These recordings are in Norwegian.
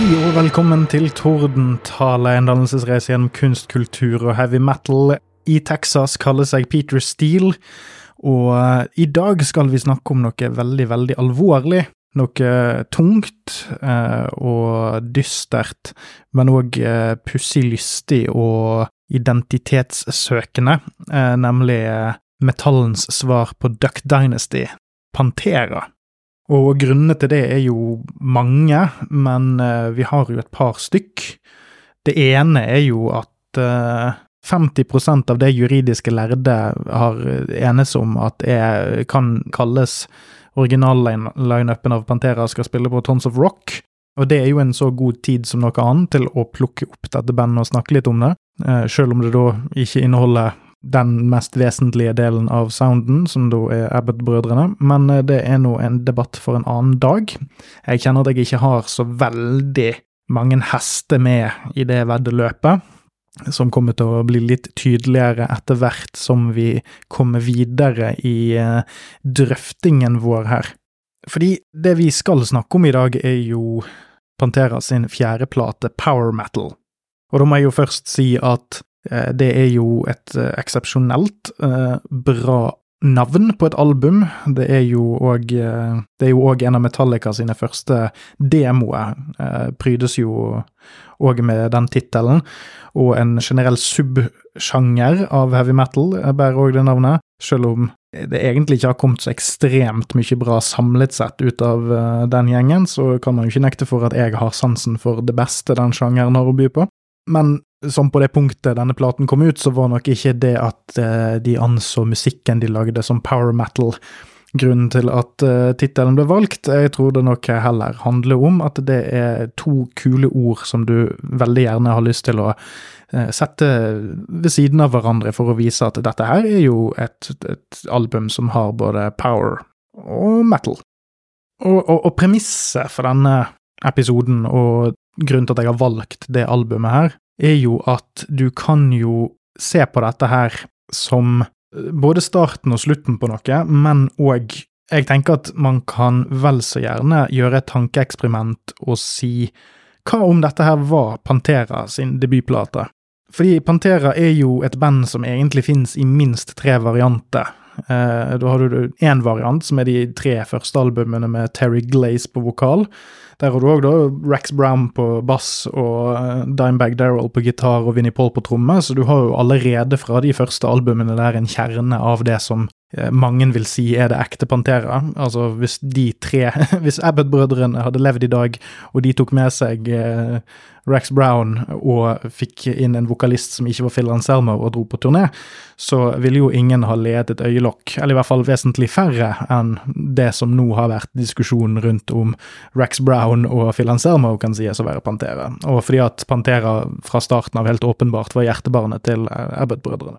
Hei og velkommen til Tordentale, en dannelsesreise gjennom kunst, kultur og heavy metal. I Texas kaller seg Peter Steele, og eh, i dag skal vi snakke om noe veldig, veldig alvorlig. Noe tungt eh, og dystert, men òg eh, pussig lystig og identitetssøkende, nemlig metallens svar på Duck Dynasty, Pantera. Og grunnene til det er jo mange, men eh, vi har jo et par stykk. Det ene er jo at eh, 50% av det juridiske lærde har enes om at er, kan kalles original-lineupen av Pantera skal spille på Tons of Rock. Og det er jo en så god tid som noe annet til å plukke opp dette bandet og snakke litt om det, eh, selv om det da ikke inneholder den mest vesentlige delen av sounden, som da er Abbott-brødrene, men eh, det er nå en debatt for en annen dag. Jeg kjenner at jeg ikke har så veldig mange hester med i det veddeløpet, som kommer til å bli litt tydeligere etter hvert som vi kommer videre i eh, drøftingen vår her. Fordi det vi skal snakke om i dag, er jo Pantera sin fjerde plate, Power Metal. Og da må jeg jo først si at det er jo et eh, eksepsjonelt eh, bra navn på et album. Det er jo òg en av Metallica sine første demoer. Prydes jo òg med den tittelen. Og en generell subsjanger av heavy metal bærer òg det navnet. Selv om det egentlig ikke har kommet så ekstremt mye bra samlet sett ut av den gjengen, så kan man jo ikke nekte for at jeg har sansen for det beste den sjangeren har å by på. Men som på det punktet denne platen kom ut, så var nok ikke det at eh, de anså musikken de lagde som power metal grunnen til at eh, tittelen ble valgt. Jeg tror det nok heller handler om at det er to kule ord som du veldig gjerne har lyst til å eh, sette ved siden av hverandre for å vise at dette her er jo et, et album som har både power og metal. Og, og, og premisset for denne episoden og grunnen til at jeg har valgt det albumet her, er jo at du kan jo se på dette her som eh, både starten og slutten på noe, men òg Jeg tenker at man kan vel så gjerne gjøre et tankeeksperiment og si hva om dette her var Pantera sin debutplate? Fordi Pantera er jo et band som egentlig finnes i minst tre varianter. Eh, da har du én variant, som er de tre første albumene med Terry Glaze på vokal. Der har du òg Rex Brown på bass og eh, Dimebag Daryl på gitar og Vinnie Paul på tromme, så du har jo allerede fra de første albumene der en kjerne av det som mange vil si er det ekte Pantera. Altså, hvis de tre Hvis Abbott-brødrene hadde levd i dag, og de tok med seg eh, Rex Brown og fikk inn en vokalist som ikke var Phil Anselmo og dro på turné, så ville jo ingen ha ledet et øyelokk, eller i hvert fall vesentlig færre enn det som nå har vært diskusjonen rundt om Rex Brown og Phil Anselmo kan sies å være Pantera, og fordi at Pantera fra starten av helt åpenbart var hjertebarnet til Abbott-brødrene.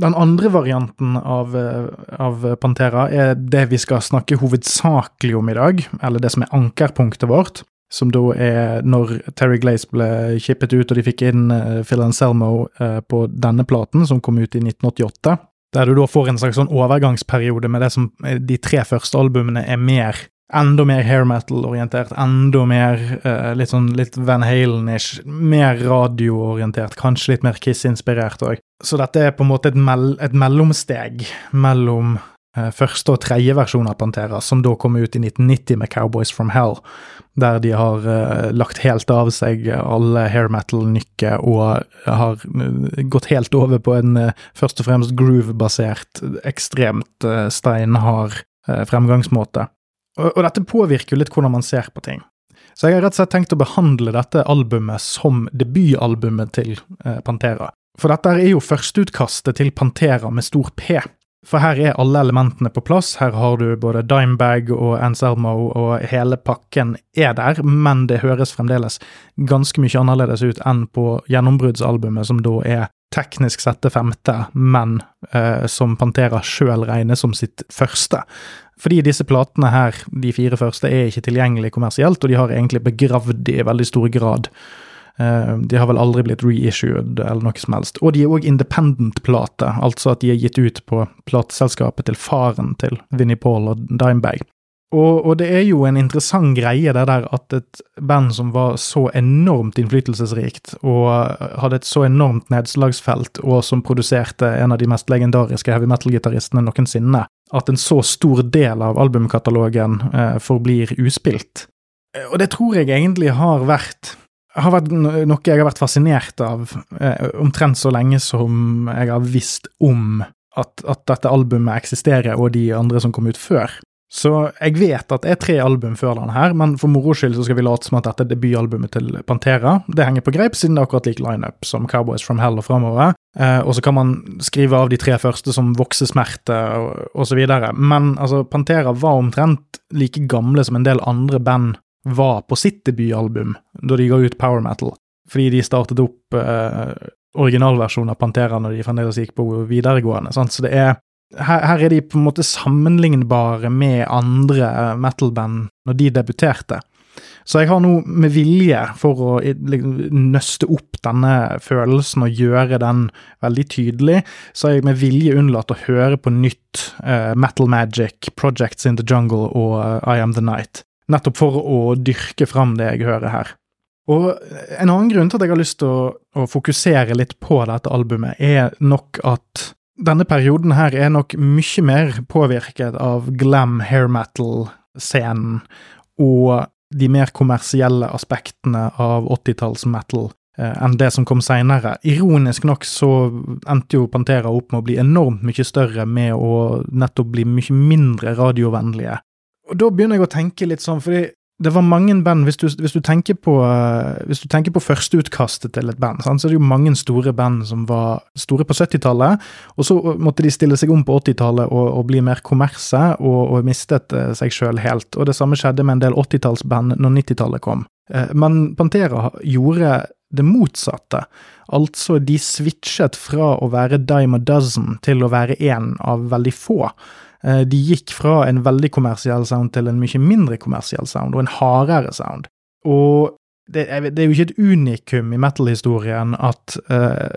Den andre varianten av, av, Pantera er det vi skal snakke hovedsakelig om i dag, eller det som er ankerpunktet vårt som da er når Terry Glaze ble kippet ut og de fikk inn uh, Phil Anselmo uh, på denne platen, som kom ut i 1988. Der du da får en slags sånn overgangsperiode med det som de tre første albumene er mer Enda mer hair metal-orientert, enda mer uh, litt sånn litt Van Halen-ish, mer radioorientert, kanskje litt mer Kiss-inspirert òg. Så dette er på en måte et, mell et mellomsteg mellom uh, første og tredje versjon av Pantera, som da kom ut i 1990 med Cowboys from Hell, der de har uh, lagt helt av seg alle hair metal-nykker og har gått helt over på en først og fremst groove-basert, ekstremt steinhard fremgangsmåte. Og, dette påvirker jo litt hvordan man ser på ting. Så jeg har rett og slett tenkt å behandle dette albumet som debutalbumet til Pantera. For dette er jo førsteutkastet til Pantera med stor P. For her er alle elementene på plass. Her har du både Dimebag og Anselmo, og hele pakken er der, men det høres fremdeles ganske mye annerledes ut enn på gjennombruddsalbumet, som da er teknisk sett det femte, men eh, som Pantera sjøl regner som sitt første. Fordi disse platene her, de fire første, er ikke tilgjengelige kommersielt, og de har egentlig begravd i veldig stor grad Eh, de har vel aldri blitt reissued eller noe som helst. Og de er òg independent-plate, altså at de er gitt ut på plateselskapet til faren til Vinnie Paul og Dimebag. Og, og, det er jo en interessant greie det der at et band som var så enormt innflytelsesrikt, og hadde et så enormt nedslagsfelt, og som produserte en av de mest legendariske heavy metal-gitaristene noensinne, at en så stor del av albumkatalogen eh, forblir uspilt. Og det tror jeg egentlig har vært har vært noe jeg har vært fascinert av eh, omtrent så lenge som jeg har visst om at, at, dette albumet eksisterer, og de andre som kom ut før. Så jeg vet at det er tre album før den her, men for moro skyld så skal vi late som at dette er debutalbumet til Pantera. Det henger på greip, siden det er akkurat lik lineup som Cowboys from Hell og framover. Eh, og så kan man skrive av de tre første som voksesmerte videre. Men altså, Pantera var omtrent like gamle som en del andre band var på sitt debutalbum da de ga ut power metal, fordi de startet opp uh, originalversjonen av Pantera når de fremdeles gikk på videregående. Sant? Så det er her, her, er de på en måte sammenlignbare med andre metal-band når de debuterte. Så jeg har nå med vilje, for å liksom, nøste opp denne følelsen og gjøre den veldig tydelig, så har jeg med vilje unnlatt å høre på nytt uh, Metal Magic, Projects in the Jungle og uh, I Am The Night. Nettopp for å dyrke fram det jeg hører her. Og en annen grunn til at jeg har lyst til å, å fokusere litt på dette albumet, er nok at denne perioden her er nok mye mer påvirket av glam hair metal-scenen og de mer kommersielle aspektene av 80-talls-metal eh, enn det som kom seinere. Ironisk nok så endte jo Pantera opp med å bli enormt mye større med å nettopp bli mye mindre radiovennlige. Og da begynner jeg å tenke litt sånn, fordi det var mange band Hvis du, hvis du, tenker, på, uh, hvis på førsteutkastet til et band, sant, så er det jo mange store band som var store på 70-tallet, og så måtte de stille seg om på 80-tallet og, og, bli mer kommerse, og, og mistet uh, seg sjøl helt. Og det samme skjedde med en del 80-tallsband når 90-tallet kom. Men Pantera gjorde det motsatte. Altså, de switchet fra å være dime a dozen til å være én av veldig få. Eh, de gikk fra en veldig kommersiell sound til en mye mindre kommersiell sound, og en hardere sound. Og det er, det er jo ikke et unikum i metal-historien at uh,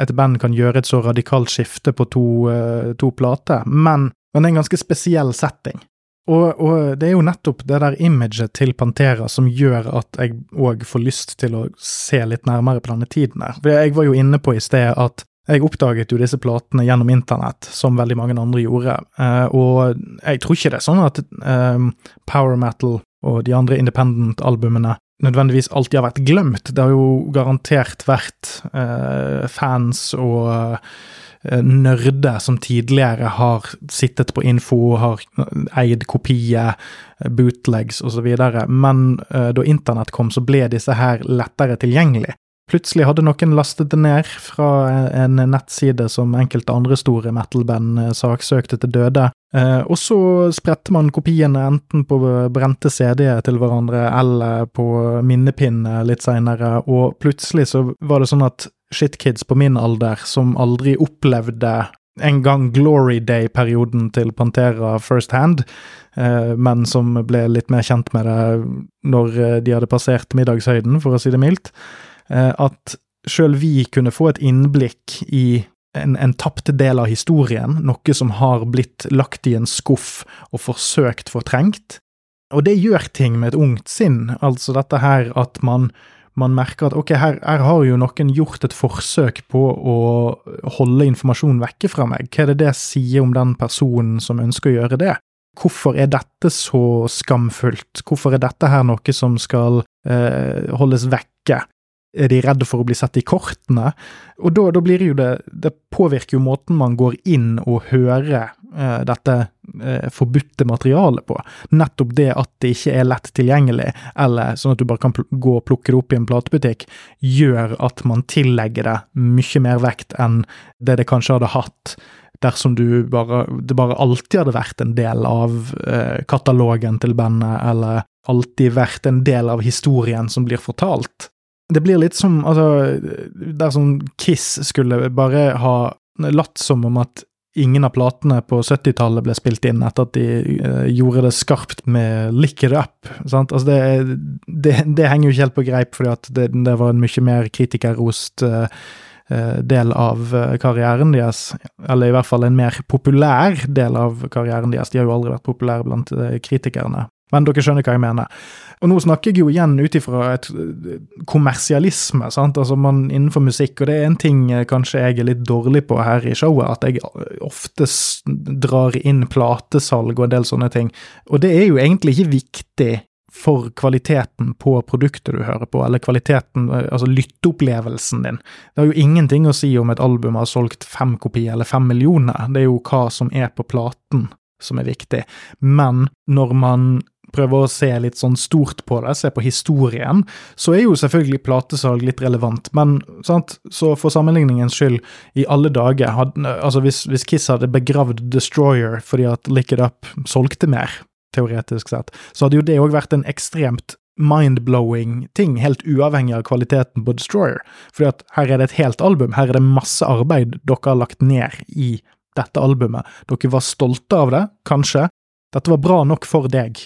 et band kan gjøre et så radikalt skifte på to, uh, to plater, men, men, det er en ganske spesiell setting. Og, og, det er jo nettopp det der imaget til Pantera som gjør at jeg òg får lyst til å se litt nærmere på denne tiden her. For jeg var jo inne på i sted at jeg oppdaget jo disse platene gjennom internett, som veldig mange andre gjorde, uh, og jeg tror ikke det er sånn at um, power metal og de andre independent-albumene nødvendigvis alltid har vært glemt. Det har jo garantert vært uh, fans og uh, nerder som tidligere har sittet på info, har eid kopier, bootlegs osv., men da internett kom, så ble disse her lettere tilgjengelig. Plutselig hadde noen lastet det ned fra en nettside som enkelte andre store metal-band eh, saksøkte til døde, eh, og så spredte man kopiene enten på brente CD-er til hverandre eller på minnepinne litt seinere, og plutselig så var det sånn at shitkids på min alder, som aldri opplevde en gang Glory Day-perioden til Pantera first hand, eh, men som ble litt mer kjent med det når de hadde passert middagshøyden, for å si det mildt, Eh, at sjøl vi kunne få et innblikk i en, en tapt del av historien, noe som har blitt lagt i en skuff og forsøkt fortrengt. Og det gjør ting med et ungt sinn, altså dette her at man, man merker at ok, her, her, har jo noen gjort et forsøk på å holde informasjon vekke fra meg, hva er det det sier om den personen som ønsker å gjøre det? Hvorfor er dette så skamfullt, hvorfor er dette her noe som skal eh, holdes vekke? Er de redde for å bli sett i kortene? Og da, da blir jo det Det påvirker jo måten man går inn og hører eh, dette eh, forbudte materialet på. Nettopp det at det ikke er lett tilgjengelig, eller sånn at du bare kan gå og plukke det opp i en platebutikk, gjør at man tillegger det mye mer vekt enn det det kanskje hadde hatt dersom du bare, det bare alltid hadde vært en del av eh, katalogen til bandet, eller alltid vært en del av historien som blir fortalt. Det blir litt som altså, dersom Kiss skulle bare ha latt som om at ingen av platene på 70-tallet ble spilt inn etter at de uh, gjorde det skarpt med Lick It Up. Sant? Altså det, det, det, henger jo ikke helt på greip, fordi at det, det var en mye mer kritikerrost uh, del av karrieren deres, eller i hvert fall en mer populær del av karrieren deres. De har jo aldri vært populære blant kritikerne. Men dere skjønner hva jeg mener. Og nå snakker jeg jo igjen ut ifra et kommersialisme, sant, altså man innenfor musikk, og det er en ting kanskje jeg er litt dårlig på her i showet, at jeg ofte drar inn platesalg og en del sånne ting. Og det er jo egentlig ikke viktig for kvaliteten på produktet du hører på, eller kvaliteten, altså lytteopplevelsen din. Det har jo ingenting å si om et album har solgt fem kopier eller fem millioner, det er jo hva som er på platen som er viktig. Men når man prøver å se litt sånn stort på det, se på historien, så er jo selvfølgelig platesalg litt relevant. Men sant, så for sammenligningens skyld, i alle dager, hadde, altså hvis, hvis Kiss hadde begravd Destroyer fordi at Lick It Up solgte mer, teoretisk sett, så hadde jo det òg vært en ekstremt mind-blowing ting, helt uavhengig av kvaliteten på Destroyer. Fordi at her er det et helt album, her er det masse arbeid dere har lagt ned i dette albumet. Dere var stolte av det, kanskje. Dette var bra nok for deg.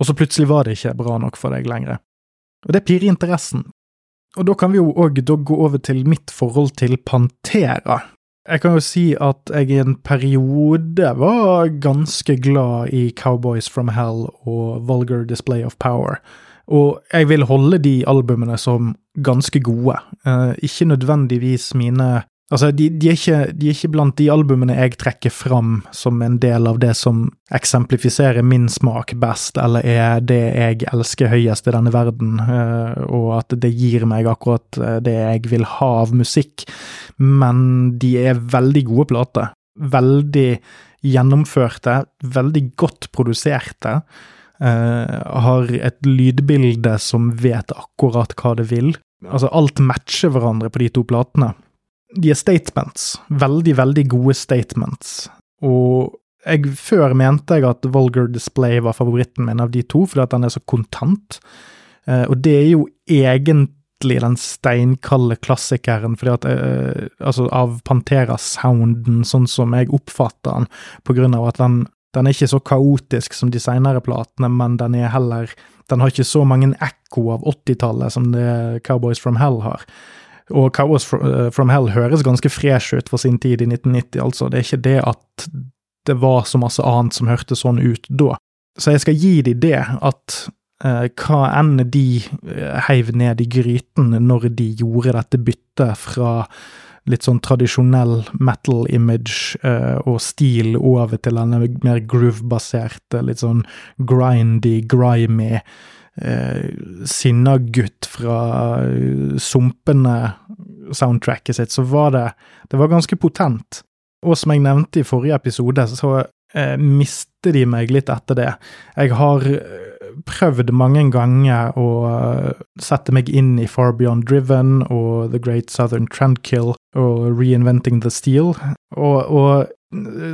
Og så plutselig var det ikke bra nok for deg lenger. Og det pirrer interessen. Og da kan vi jo òg gå over til mitt forhold til Pantera. Jeg kan jo si at jeg i en periode var ganske glad i Cowboys from Hell og Vulgar Display of Power. Og jeg vil holde de albumene som ganske gode. Eh, ikke nødvendigvis mine Altså, de, de, er ikke, de, er ikke, blant de albumene jeg trekker fram som en del av det som eksemplifiserer min smak best, eller er det jeg elsker høyest i denne verden, eh, og at det gir meg akkurat eh, det jeg vil ha av musikk. Men de er veldig gode plater. Veldig gjennomførte, veldig godt produserte. Uh, har et lydbilde som vet akkurat hva det vil. Altså, alt matcher hverandre på de to platene de er statements. Veldig, veldig gode statements. Og jeg, før mente jeg at Vulgar Display var favoritten min av de to, fordi at den er så kontant. Eh, og det er jo egentlig den steinkalde klassikeren, fordi at eh, Altså, av Pantera-sounden, sånn som jeg oppfatter den, på grunn av at den, den er ikke så kaotisk som de seinere platene, men den er heller Den har ikke så mange ekko av 80-tallet som det Cowboys from Hell har. Og Cows eh, from Hell høres ganske fresh ut for sin tid i 1990, altså. Det er ikke det at det var så masse annet som hørtes sånn ut da. Så jeg skal gi de det, at eh, hva enn de eh, heiv ned i gryten når de gjorde dette byttet fra litt sånn tradisjonell metal-image eh, og stil over til denne mer groove-baserte, litt sånn grindy, grimy eh, sinna gutt fra eh, sumpene soundtracket sitt, så var det Det var ganske potent. Og som jeg nevnte i forrige episode, så eh, mister de meg litt etter det. Jeg har eh, prøvd mange ganger å eh, sette meg inn i Far Beyond Driven og The Great Southern Trendkill og Reinventing the Steel, og, og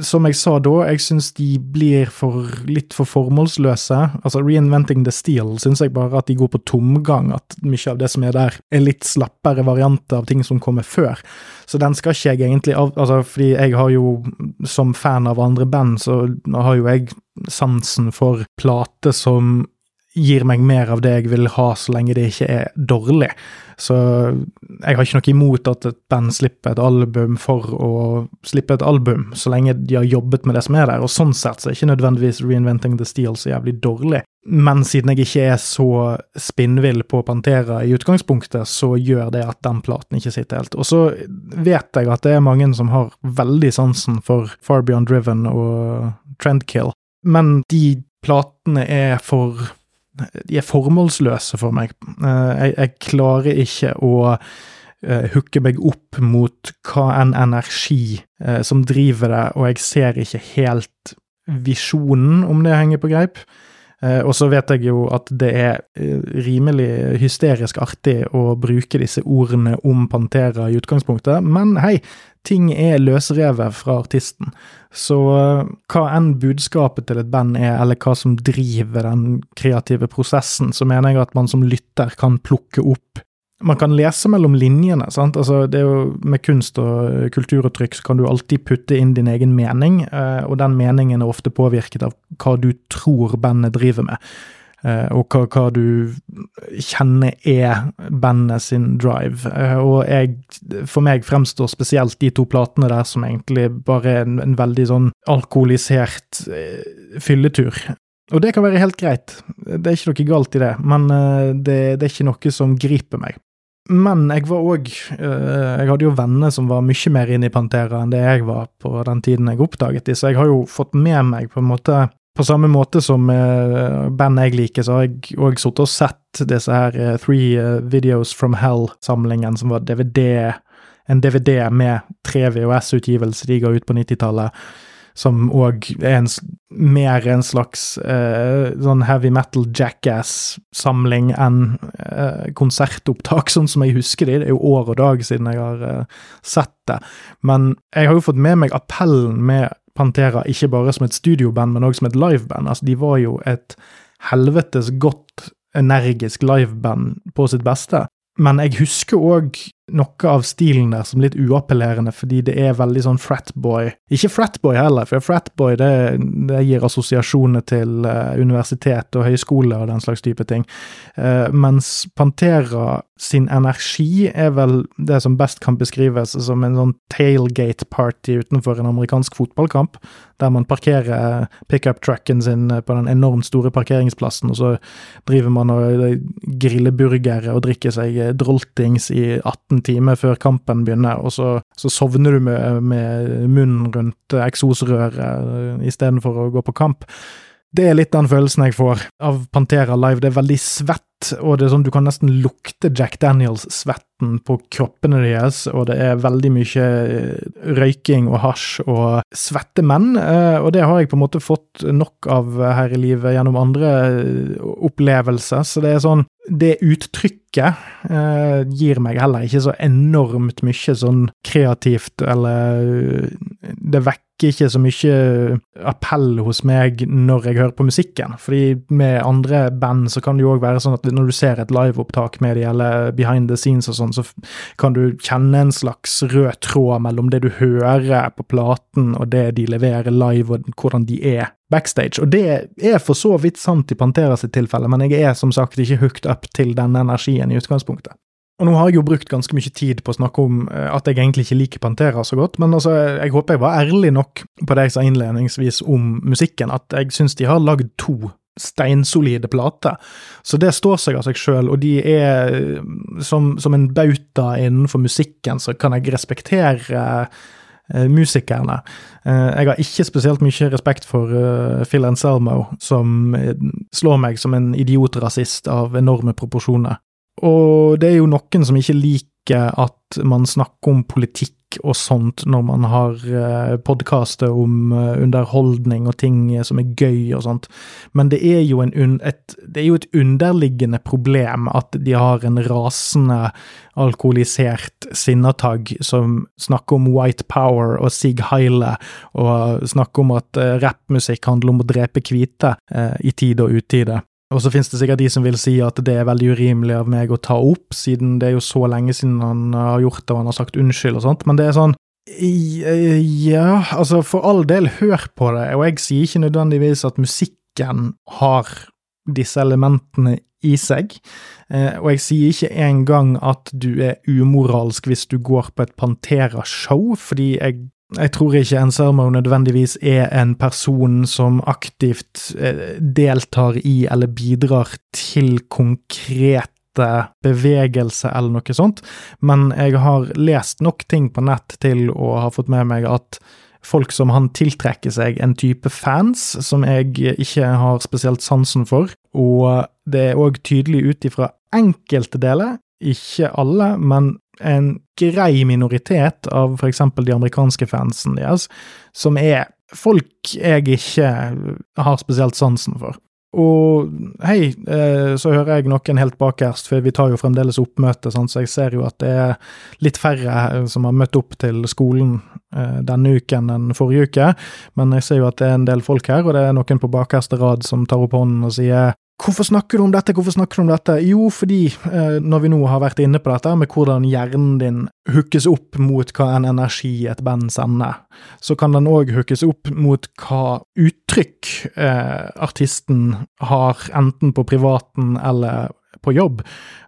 som jeg sa da, jeg syns de blir for, litt for formålsløse. Altså, Reinventing the Steel syns jeg bare at de går på tomgang, at mye av det som er der, er litt slappere varianter av ting som kommer før. Så den skal ikke jeg egentlig av... Altså, fordi jeg har jo, som fan av andre band, så har jo jeg sansen for plate som gir meg mer av det jeg vil ha, så lenge det ikke er dårlig. Så jeg har ikke noe imot at et band slipper et album for å slippe et album, så lenge de har jobbet med det som er der. Og sånn sett så er ikke nødvendigvis Reinventing the Steel så jævlig dårlig. Men siden jeg ikke er så spinnvill på Pantera i utgangspunktet, så gjør det at den platen ikke sitter helt. Og så vet jeg at det er mange som har veldig sansen for Far Beyond Driven og Trendkill, men de platene er for de er formålsløse for meg. Eh, jeg, jeg klarer ikke å uh, hooke meg opp mot hva en energi uh, som driver det, og jeg ser ikke helt visjonen, om det henger på greip. Og så vet jeg jo at det er rimelig hysterisk artig å bruke disse ordene om Pantera i utgangspunktet, men hei, ting er løsrevet fra artisten. Så eh, hva enn budskapet til et band er, eller hva som driver den kreative prosessen, så mener jeg at man som lytter kan plukke opp man kan lese mellom linjene. sant? Altså, det er jo Med kunst og kulturuttrykk så kan du alltid putte inn din egen mening, eh, og den meningen er ofte påvirket av hva du tror bandet driver med. Eh, og hva, hva, du kjenner er bandet sin drive. Eh, og jeg, for meg fremstår spesielt de to platene der som egentlig bare en, en veldig sånn alkoholisert eh, fylletur. Og det kan være helt greit, det er ikke noe galt i det, men det, det er ikke noe som griper meg. Men jeg var òg Jeg hadde jo venner som var mye mer inne i Pantera enn det jeg var på den tiden jeg oppdaget de, så jeg har jo fått med meg på en måte På samme måte som eh, band jeg liker, så har jeg òg sittet og sett disse her Three Videos From Hell-samlingen, som var DVD, en DVD med tre VHS-utgivelser de ga ut på 90-tallet som òg er en, mer en slags uh, sånn heavy metal jackass-samling enn uh, konsertopptak, sånn som jeg husker det. Det er jo år og dag siden jeg har uh, sett det. Men jeg har jo fått med meg appellen med Pantera, ikke bare som et studioband, men òg som et liveband. Altså, de var jo et helvetes godt energisk liveband på sitt beste. Men jeg husker òg noe av stilen der som litt uappellerende, fordi det er veldig sånn fratboy. Ikke fratboy heller, for fratboy det, det gir assosiasjoner til uh, universitet og høyskole og den slags type ting. Uh, mens Pantera sin energi er vel det som best kan beskrives som en sånn tailgate-party utenfor en amerikansk fotballkamp, der man parkerer pickup-trucken sin på den enormt store parkeringsplassen, og så driver man og griller burgere og drikker seg droltings i 18 15 timer før kampen begynner, og så, så sovner du med, med munnen rundt eksosrøret istedenfor å gå på kamp. Det er litt den følelsen jeg får av Pantera live. Det er veldig svett, og det er sånn du kan nesten lukte Jack Daniels-svetten på kroppene deres, og det er veldig mye røyking og hasj og svette menn, eh, og det har jeg på en måte fått nok av her i livet gjennom andre opplevelser, så det er sånn det uttrykket eh, gir meg heller ikke så enormt mye sånn kreativt, eller Det vekker ikke så mye appell hos meg når jeg hører på musikken. Fordi med andre band så kan det jo òg være sånn at når du ser et liveopptak med de, eller behind the scenes og sånn, så kan du kjenne en slags rød tråd mellom det du hører på platen og det de leverer live, og hvordan de er backstage. Og det er for så vidt sant i Pantera sitt tilfelle, men jeg er som sagt ikke hooked up til denne energien i utgangspunktet. Og nå har jeg jo brukt ganske mye tid på å snakke om eh, at jeg egentlig ikke liker Pantera så godt, men altså, jeg håper jeg var ærlig nok på det jeg sa innledningsvis om musikken, at jeg syns de har lagd to steinsolide plater. Så det står seg av seg sjøl, og de er som, som en bauta innenfor musikken, så kan jeg respektere Eh, musikerne. Eh, jeg har ikke spesielt mye respekt for eh, Phil Anselmo, som slår meg som en idiotrasist av enorme proporsjoner. Og det er jo noen som ikke liker at man snakker om politikk og sånt når man har eh, podkaster om eh, underholdning og ting som er gøy og sånt, men det er, jo en, et, det er jo et underliggende problem at de har en rasende alkoholisert sinnatagg som snakker om white power og Sig Heile, og snakker om at uh, rappmusikk handler om å drepe hvite i tide og utide. Og så finnes det sikkert de som vil si at det er veldig urimelig av meg å ta opp, siden det er jo så lenge siden han har gjort det og han har sagt unnskyld og sånt, men det er sånn Ja, altså, for all del, hør på det, og jeg sier ikke nødvendigvis at musikken har disse elementene i seg, eh, og jeg sier ikke engang at du er umoralsk hvis du går på et Pantera-show, fordi jeg jeg tror ikke Anselmo nødvendigvis er en person som aktivt eh, deltar i eller bidrar til konkrete bevegelse eller noe sånt, men jeg har lest nok ting på nett til å ha fått med meg at folk som han tiltrekker seg en type fans som jeg ikke har spesielt sansen for, og det er òg tydelig ut ifra enkelte deler, ikke alle, men en grei minoritet av f.eks. de amerikanske fansen deres, som er folk jeg ikke har spesielt sansen for. Og hei, eh, så hører jeg noen helt bakerst, for vi tar jo fremdeles oppmøte, så jeg ser jo at det er litt færre som har møtt opp til skolen eh, denne uken enn forrige uke. Men jeg ser jo at det er en del folk her, og det er noen på bakerste rad som tar opp hånden og sier Hvorfor snakker du om dette, hvorfor snakker du om dette? Jo, fordi eh, når vi nå har vært inne på dette med hvordan hjernen din hookes opp mot hva en energi et band sender, så kan den òg hookes opp mot hva uttrykk eh, artisten har, enten på privaten eller på jobb.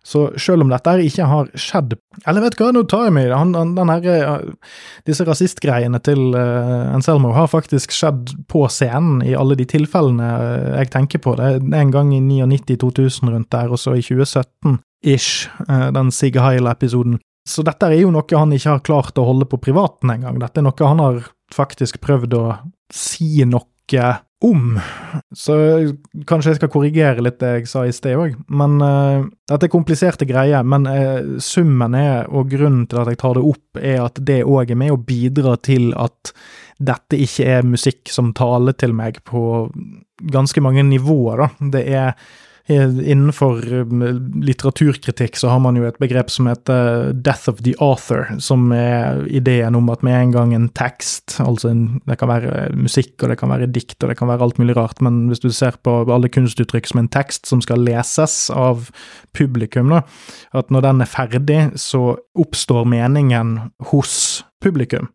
Så selv om dette ikke har skjedd Eller vet du hva, nå tar jeg meg i det. Eh, disse rasistgreiene til uh, Anselmo har faktisk skjedd på scenen i alle de tilfellene eh, jeg tenker på. Det er en gang i 99-2000 rundt der, og så i 2017-ish, uh, den Sig Heil-episoden. Så dette er jo noe han ikke har klart å holde på privaten engang. Dette er noe han har faktisk prøvd å si noe om. Så kanskje jeg skal korrigere litt det jeg sa i sted òg. Men uh, dette er kompliserte greier. Men uh, summen er, og grunnen til at jeg tar det opp, er at det òg er med å bidra til at dette ikke er musikk som taler til meg på ganske mange nivåer, da. Det er Innenfor um, litteraturkritikk så har man jo et begrep som heter death of the author, som er ideen om at med en gang en tekst, altså en, det kan være musikk og det kan være dikt og det kan være alt mulig rart, men hvis du ser på alle kunstuttrykk som en tekst som skal leses av publikum, da, at når den er ferdig, så oppstår meningen hos publikum.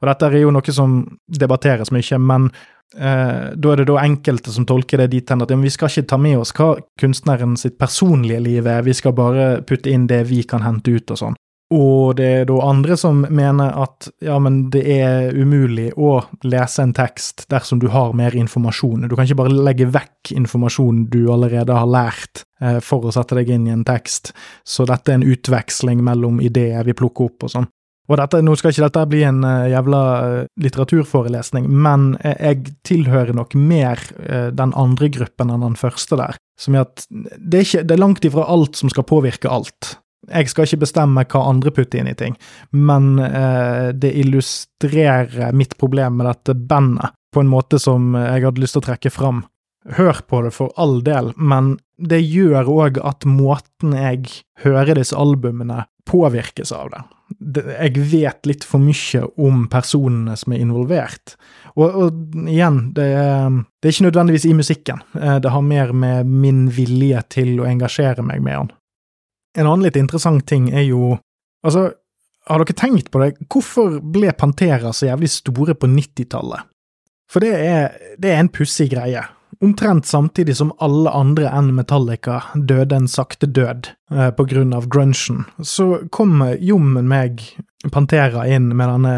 Og dette er jo noe som debatteres mye, men Eh, da er det da enkelte som tolker det dit hen at ja, vi skal ikke ta med oss hva kunstneren sitt personlige liv er, vi skal bare putte inn det vi kan hente ut og sånn. Og det er da andre som mener at ja, men det er umulig å lese en tekst dersom du har mer informasjon. Du kan ikke bare legge vekk informasjon du allerede har lært eh, for å sette deg inn i en tekst. Så dette er en utveksling mellom ideer vi plukker opp og sånn. Og dette, Nå skal ikke dette bli en uh, jævla uh, litteraturforelesning, men uh, jeg tilhører nok mer den andre gruppen enn den første der. Som er at det er, ikke, det er langt ifra alt som skal påvirke alt. Jeg skal ikke bestemme hva andre putter inn i ting, men det illustrerer mitt problem med dette bandet på en måte som jeg hadde lyst til å trekke fram. Hør på det for all del, men det gjør òg at måten jeg hører disse albumene, påvirkes av det jeg vet litt for mye om personene som er involvert. Og, og igjen, det er, det er, ikke nødvendigvis i musikken. Eh, det har mer med min vilje til å engasjere meg med han. En annen litt interessant ting er jo Altså, har dere tenkt på det? Hvorfor ble Pantera så jævlig store på 90-tallet? For det er, det er en pussig greie. Omtrent samtidig som alle andre enn Metallica døde en sakte død eh, på grunn av grunchen, så kom jommen meg Pantera inn med denne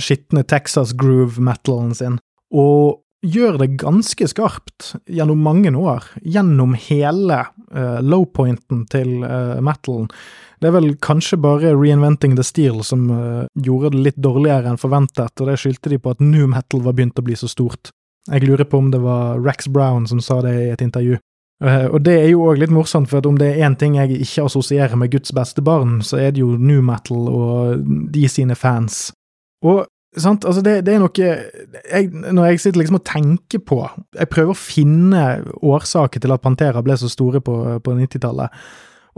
skitne Texas groove-metalen sin, og gjør det ganske skarpt gjennom mange år, gjennom hele uh, low-pointen til uh, metalen. Det er vel kanskje bare Reinventing the Steel som uh, gjorde det litt dårligere enn forventet, og det skyldte de på at new metal var begynt å bli så stort. Jeg lurer på om det var Rex Brown som sa det i et intervju. Uh, og det er jo òg litt morsomt, for om det er én ting jeg ikke assosierer med Guds beste barn, så er det jo new metal og de sine fans. Og sant, altså det, det er noe jeg, Når jeg sitter liksom og tenker på Jeg prøver å finne årsaker til at Pantera ble så store på, på 90-tallet.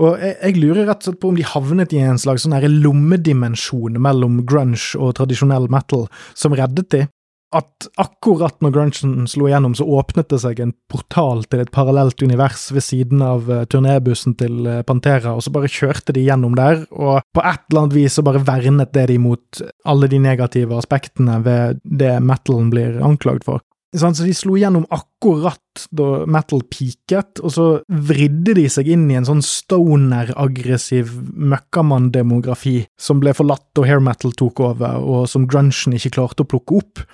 Og jeg, jeg, lurer rett og slett på om de havnet i en slags sånn lommedimensjon mellom grunge og tradisjonell metal som reddet de at akkurat når grunchen slo igjennom, så åpnet det seg en portal til et parallelt univers ved siden av uh, turnébussen til uh, Pantera, og så bare kjørte de gjennom der, og på et eller annet vis så bare vernet det de mot alle de negative aspektene ved det metalen blir anklagd for. Så de slo gjennom akkurat da metal peaket, og så vridde de seg inn i en sånn stoner-aggressiv møkkamann-demografi som ble forlatt og hair metal tok over, og som grunchen ikke klarte å plukke opp.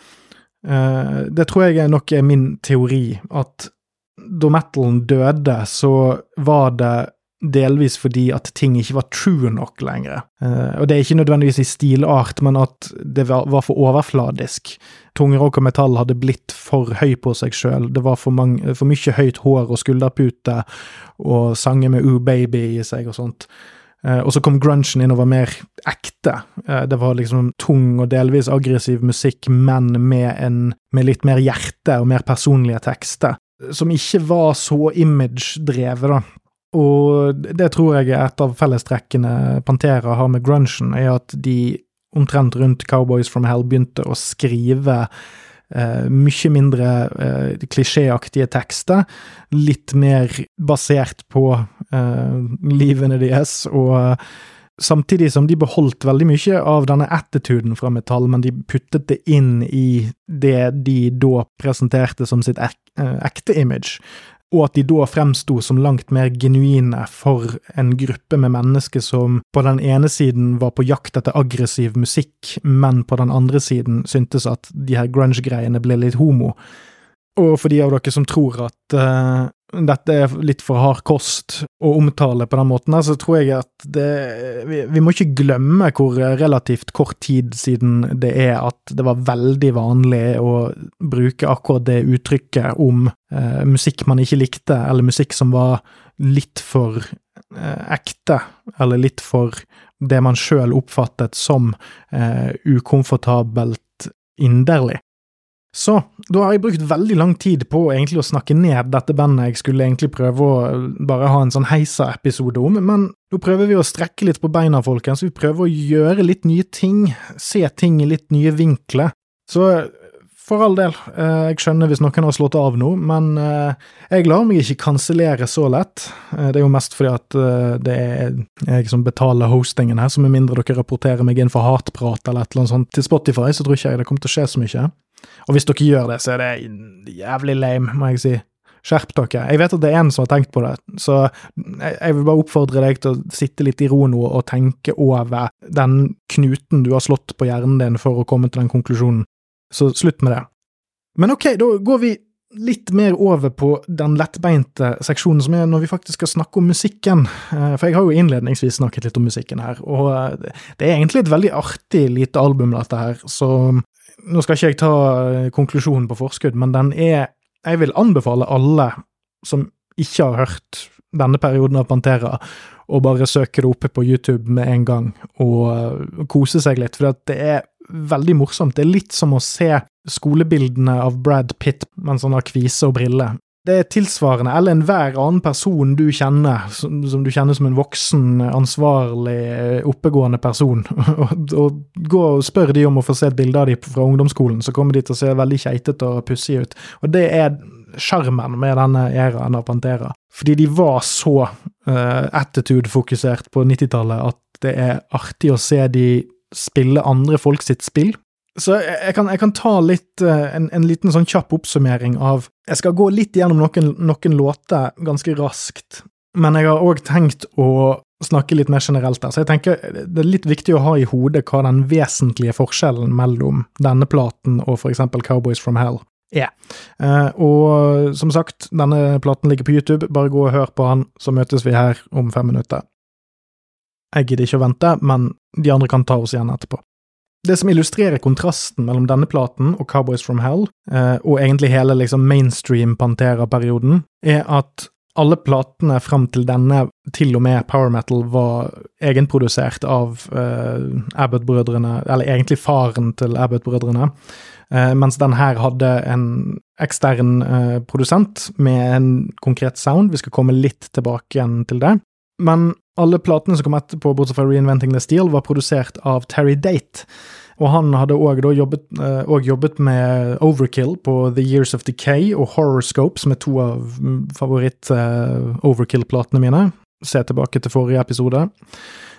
Uh, det tror jeg nok er min teori, at da metalen døde, så var det delvis fordi at ting ikke var true nok lenger. Uh, og det er ikke nødvendigvis i stilart, men at det var for overfladisk. Tungrock og metall hadde blitt for høy på seg sjøl. Det var for, mange, for mye høyt hår og skulderpute og sanger med Ooh Baby i seg og sånt. Uh, og så kom grunchen inn og var mer ekte. Uh, det var liksom tung og delvis aggressiv musikk, men med, en, med litt mer hjerte og mer personlige tekster. Som ikke var så image-drevet, da. Og det tror jeg er et av fellestrekkene Pantera har med grunchen, er at de omtrent rundt Cowboys from Hell begynte å skrive eh, mye mindre eh, klisjéaktige tekster. Litt mer basert på eh, livene deres, og samtidig som de beholdt veldig mye av denne attituden fra metall, men de puttet det inn i det de da presenterte som sitt ek eh, ekte image og at de da fremsto som langt mer genuine for en gruppe med mennesker som på den ene siden var på jakt etter aggressiv musikk, men på den andre siden syntes at de her grunge-greiene ble litt homo. Og for de av dere som tror at dette er litt for hard kost å omtale på den måten, så tror jeg at det vi, vi, må ikke glemme hvor relativt kort tid siden det er at det var veldig vanlig å bruke akkurat det uttrykket om eh, musikk man ikke likte, eller musikk som var litt for eh, ekte, eller litt for det man sjøl oppfattet som ukomfortabelt inderlig. Så da har jeg brukt veldig lang tid på egentlig å snakke ned dette bandet jeg skulle egentlig prøve å bare ha en sånn heisa-episode om, men nå prøver vi å strekke litt på beina, folkens. Vi prøver å gjøre litt nye ting, se ting i litt nye vinkler. Så for all del, eh, jeg skjønner hvis noen har slått av nå, men eh, jeg lar meg ikke kansellere så lett. Eh, det er jo mest fordi at det er jeg som betaler hostingen her, så med mindre dere rapporterer meg inn for hatprat eller et eller annet sånt til Spotify, så tror ikke jeg det kommer til å skje så mye. Og hvis dere gjør det, så er det jævlig lame, må jeg si. Skjerp dere. Jeg vet at det er en som har tenkt på det, så jeg vil bare oppfordre deg til å sitte litt i ro nå og tenke over den knuten du har slått på hjernen din for å komme til den konklusjonen. Så slutt med det. Men ok, da går vi litt mer over på den lettbeinte seksjonen, som er når vi faktisk skal snakke om musikken. Eh, for jeg har jo innledningsvis snakket litt om musikken her, og eh, det er egentlig et veldig artig lite album, dette her, så nå skal ikke jeg ta eh, konklusjonen på forskudd, men den er Jeg vil anbefale alle som ikke har hørt denne perioden av Pantera, å bare søke det oppe på YouTube med en gang og eh, kose seg litt, for det er veldig morsomt. Det er litt som å se skolebildene av Brad Pitt mens han har kvise og briller. Det er tilsvarende, eller enhver annen person du kjenner, som, som, du kjenner som en voksen, ansvarlig, oppegående person, og, og gå og spør de om å få se et bilde av de fra ungdomsskolen, så kommer de til å se veldig keitete og pussige ut. Og det er sjarmen med denne æraen av Pantera. Fordi de var så uh, attitude-fokusert på 90-tallet at det er artig å se de spille andre folk sitt spill, så jeg kan, jeg kan ta litt, eh, en, en, liten sånn kjapp oppsummering av Jeg skal gå litt gjennom noen, noen låter ganske raskt, men jeg har òg tenkt å snakke litt mer generelt der. Så jeg tenker det er litt viktig å ha i hodet hva den vesentlige forskjellen mellom denne platen og for eksempel Cowboys from Hell er. Uh, og som sagt, denne platen ligger på YouTube, bare gå og hør på han, så møtes vi her om fem minutter. Jeg gidder ikke å vente, men de andre kan ta oss igjen etterpå. Det som illustrerer kontrasten mellom denne platen og Cowboys from Hell, eh, og egentlig hele liksom mainstream Pantera-perioden, er at alle platene fram til denne, til og med power metal, var egenprodusert av eh, Abbott-brødrene, eller egentlig faren til Abbott-brødrene, eh, mens den her hadde en ekstern eh, produsent med en konkret sound. Vi skal komme litt tilbake igjen til det. Men alle platene som kom etterpå, bortsett fra Reinventing the Steel, var produsert av Terry Date. Og han hadde òg jobbet, uh, jobbet, med Overkill på The Years of Decay og Horoscope, som er to av favoritt-Overkill-platene uh, mine. Se tilbake til forrige episode.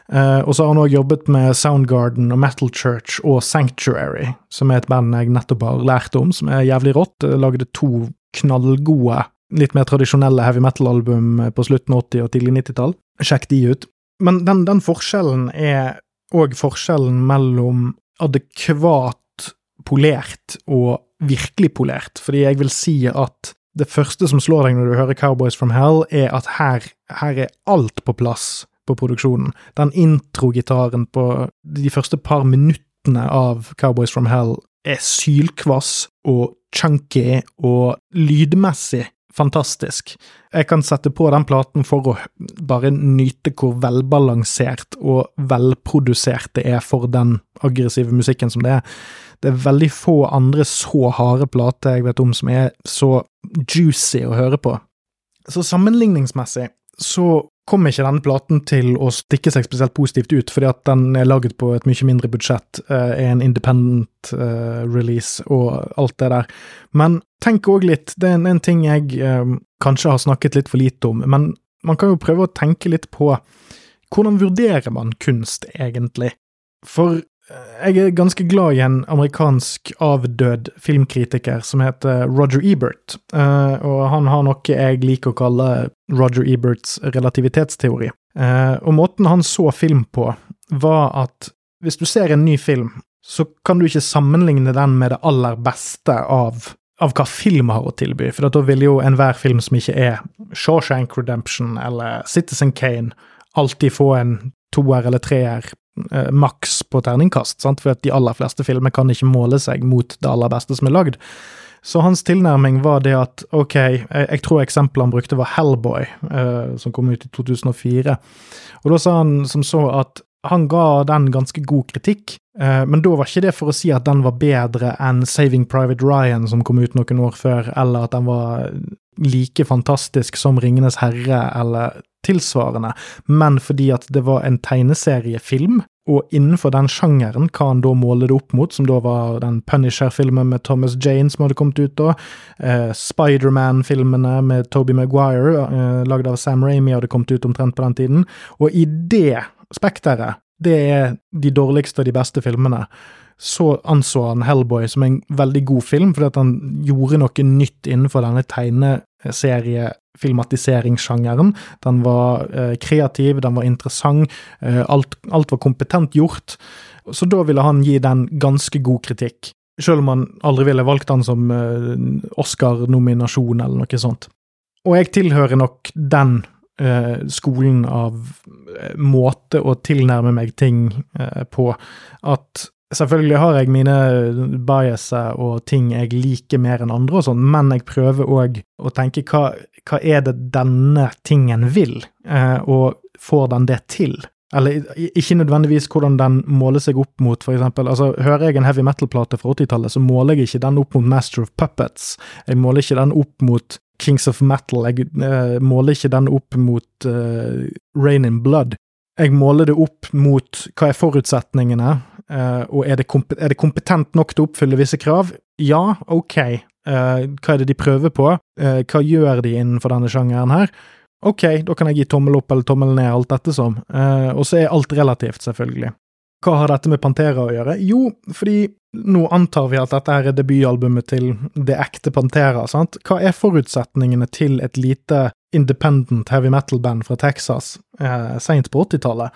Uh, og så har han òg jobbet med Soundgarden og Metal Church og Sanctuary, som er et band jeg nettopp har lært om, som er jævlig rått. Lagde to knallgode litt mer tradisjonelle heavy metal-album på slutten av 80- og tidlig 90-tall. Sjekk de ut. Men den, den forskjellen er òg forskjellen mellom adekvat polert og virkelig polert, fordi jeg vil si at det første som slår deg når du hører Cowboys from Hell, er at her, her er alt på plass på produksjonen. Den introgitaren på de første par minuttene av Cowboys from Hell er sylkvass og chunky og lydmessig fantastisk. Jeg kan sette på den platen for å bare nyte hvor velbalansert og velprodusert det er for den aggressive musikken som det er. Det er veldig få andre så harde plater jeg vet om som er så juicy å høre på. Så sammenligningsmessig så kommer ikke denne platen til å stikke seg spesielt positivt ut, fordi at den er laget på et mye mindre budsjett, er en independent uh, release og alt det der. Men tenk òg litt, det er en, en ting jeg uh, kanskje har snakket litt for lite om, men man kan jo prøve å tenke litt på hvordan vurderer man kunst, egentlig? For jeg er ganske glad i en amerikansk avdød filmkritiker som heter Roger Ebert, eh, og han har noe jeg liker å kalle Roger Eberts relativitetsteori. Eh, og måten han så film på, var at hvis du ser en ny film, så kan du ikke sammenligne den med det aller beste av, av hva film har å tilby, for da vil jo enhver film som ikke er Shawshank Redemption eller Citizen Kane, alltid få en toer eller treer eh, maks på terningkast, sant? for de aller fleste filmer kan ikke måle seg mot det aller beste som er lagd. Så hans tilnærming var det at ok, jeg, jeg tror eksempelet han brukte var Hellboy, eh, som kom ut i 2004. Og da sa han som så at han ga den ganske god kritikk, eh, men da var ikke det for å si at den var bedre enn Saving Private Ryan, som kom ut noen år før, eller at den var like fantastisk som Ringenes herre eller tilsvarende, men fordi at det var en tegneseriefilm, og innenfor den sjangeren, hva han da måler det opp mot, som da var den Punisher-filmen med Thomas Jane som hadde kommet ut da, eh, Spiderman-filmene med Toby Maguire, eh, lagd av Sam Ramy, hadde kommet ut omtrent på den tiden, og i det spekteret, det er de dårligste og de beste filmene, så anså han Hellboy som en veldig god film, fordi at han gjorde noe nytt innenfor denne tegneseriefilmatiseringssjangeren. Den var eh, kreativ, den var interessant, eh, alt, alt, var kompetent gjort. Så da ville han gi den ganske god kritikk, selv om han aldri ville valgt den som eh, Oscar-nominasjon eller noe sånt. Og jeg tilhører nok den skolen av eh, måte å tilnærme meg ting eh, på, at Selvfølgelig har jeg mine biaser og ting jeg liker mer enn andre og sånn, men jeg prøver òg å tenke hva, hva, er det denne tingen vil, eh, og får den det til? Eller ikke nødvendigvis hvordan den måler seg opp mot, for eksempel. Altså, hører jeg en heavy metal-plate fra 80-tallet, så måler jeg ikke den opp mot Master of Puppets. Jeg måler ikke den opp mot Kings of Metal. Jeg uh, måler ikke den opp mot uh, Rain in Blood. Jeg måler det opp mot hva er forutsetningene, Uh, og er det, er det, kompetent nok til å oppfylle visse krav? Ja, ok. Hva er det de prøver på? Hva gjør de innenfor denne sjangeren her? Ok, da kan jeg gi tommel opp eller tommel ned, alt dette som. og så er alt relativt, selvfølgelig. Hva har dette med Pantera å gjøre? Jo, fordi nå antar vi at dette er debutalbumet til det ekte Pantera, sant? Hva er forutsetningene til et lite independent heavy metal-band fra Texas eh, seint på 80-tallet?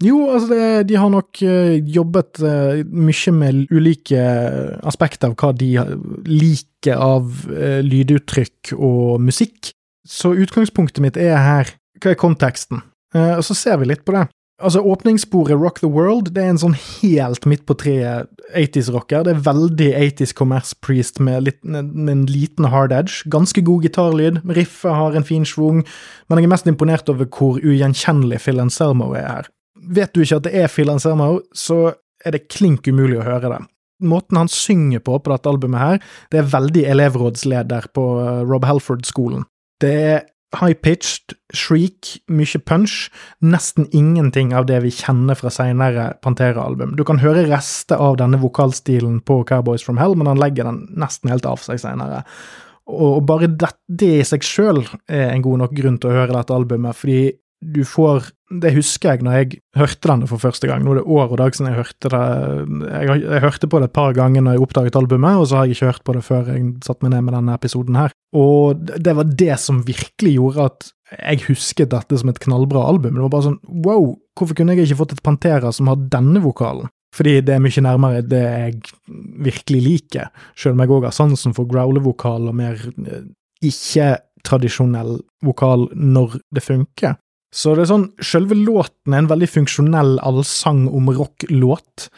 Jo, altså det, de har nok uh, jobbet uh, mye med ulike aspekter av hva de liker av lyduttrykk og musikk. Så utgangspunktet mitt er her hva er konteksten? og så ser vi litt på det. Altså, Åpningssporet Rock the World det er en sånn helt midt på treet 80s-rocker. Det er veldig 80s Commerce Priest med, litt, med, en liten hard edge. Ganske god gitarlyd. Riffet har en fin schwung, men jeg er mest imponert over hvor ugjenkjennelig Phil Anselmo er her. Vet du ikke at det er Phil Anselmo, så er det klink umulig å høre det. Måten han synger på på dette albumet her, det er veldig elevrådsleder på eh, Rob Halford-skolen. Det er high-pitched, shriek, mye punch, nesten ingenting av det vi kjenner fra seinere Pantera-album. Du kan høre rester av denne vokalstilen på Cowboys from Hell, men han legger den nesten helt av seg seinere. Og bare det, det i seg sjøl er en god nok grunn til å høre dette albumet, fordi du får Det husker jeg når jeg hørte denne for første gang. Nå er det år og dag siden jeg hørte det. Jeg, jeg, hørte på det et par ganger når jeg oppdaget albumet, og så har jeg ikke hørt på det før jeg satte meg ned med denne episoden her. Og det var det som virkelig gjorde at jeg husket dette som et knallbra album. Det var bare sånn wow, hvorfor kunne jeg ikke fått et Pantera som har denne vokalen? Fordi det er mye nærmere det jeg virkelig liker, selv om jeg òg har sansen for growlevokal og mer eh, ikke-tradisjonell vokal når det funker. Så det er sånn, selve låten er en veldig funksjonell allsang om rock-låt.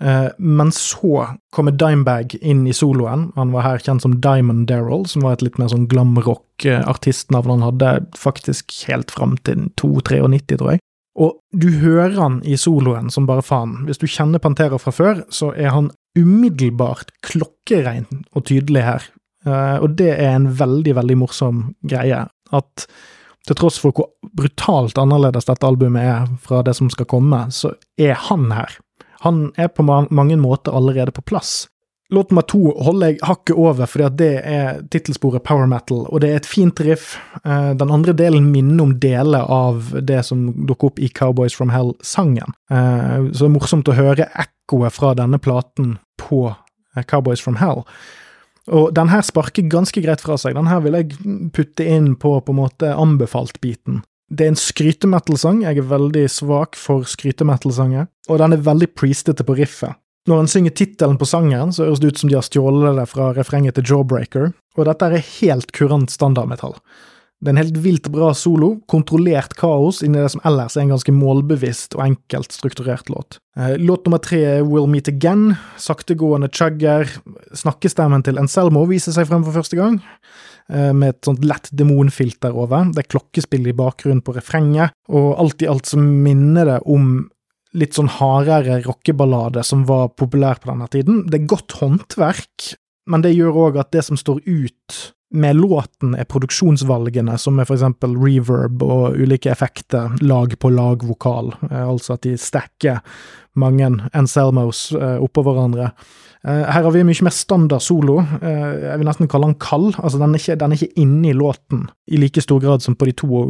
Eh, men så kommer Dimebag inn i soloen. Han var her kjent som Diamond Daryl, som var et litt mer sånn glamrock-artistnavn han hadde faktisk helt fram til 2-93, tror jeg. Og du hører han i soloen som bare faen. Hvis du kjenner Pantera fra før, så er han umiddelbart klokkerein og tydelig her. Eh, og det er en veldig, veldig morsom greie. At til tross for hvor brutalt annerledes dette albumet er fra det som skal komme, så er han her. Han er på mange måter allerede på plass. Låt nummer to holder jeg hakket over, fordi det er tittelsporet power metal, og det er et fint riff. Eh, den andre delen minner om deler av det som dukker opp i Cowboys from Hell-sangen. Eh, så det er morsomt å høre ekkoet fra denne platen på eh, Cowboys from Hell. Og den her sparker ganske greit fra seg. Den her vil jeg putte inn på på en måte anbefalt-biten. Det er en skrytemetal-sang. Jeg er veldig svak for skrytemetal-sanger. Og den er veldig priestete på riffet. Når en synger tittelen på sangen, så høres det ut som de har stjålet det fra refrenget til Jawbreaker, og dette er helt kurant standardmetall. Det er en helt vilt bra solo, kontrollert kaos inni det som ellers er en ganske målbevisst og enkelt strukturert låt. Eh, låt nummer tre er We'll Meet Again, saktegående chugger. Snakkestemmen til Anselmo viser seg frem for første gang, eh, med et sånt lett demonfilter over. Det er klokkespill i bakgrunnen på refrenget, og alt i alt så minner det om litt sånn hardere rockeballade som var populær på denne tiden. Det er godt håndverk, men det gjør òg at det som står ut med låten er produksjonsvalgene, som er for eksempel reverb og ulike effekter, lag på lag vokal, eh, altså at de stacker mange Anselmos eh, oppå hverandre. Eh, her har vi mye mer standard solo, jeg vil nesten kalle den kald, altså den er ikke, den er ikke inne i låten i like stor grad som på de to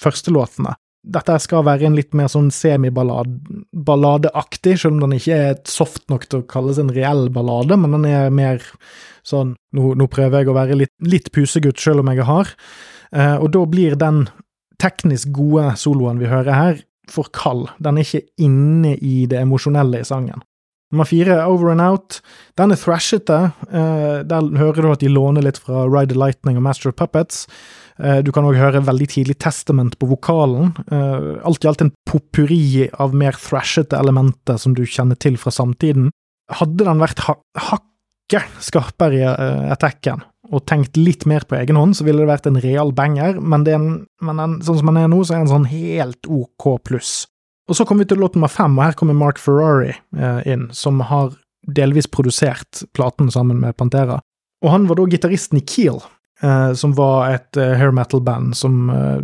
første låtene dette skal være en litt mer sånn semiballadeaktig, selv om den ikke er soft nok til å kalles en reell ballade, men den er mer sånn Nå, nå prøver jeg å være litt, litt pusegutt, selv om jeg er hard, eh, og da blir den teknisk gode soloen vi hører her, for kald. Den er ikke inne i det emosjonelle i sangen. Nummer fire, Over and Out. Den er thrashete. Eh, der hører du at de låner litt fra Ride the Lightning og Master of Puppets. Eh, du kan òg høre veldig tidlig Testament på vokalen. Eh, alt i alt en popuri av mer thrashete elementer som du kjenner til fra samtiden. Hadde den vært ha hakket skarpere i uh, attacken og tenkt litt mer på egen hånd, så ville det vært en real banger, men, en, men en, sånn som den er nå, så er den sånn helt OK pluss. Og så kommer vi til låt nummer fem, og her kommer Mark Ferrari eh, inn, som har delvis produsert platen sammen med Pantera. Og han var da gitaristen i Keel, eh, som var et uh, hair metal-band som uh,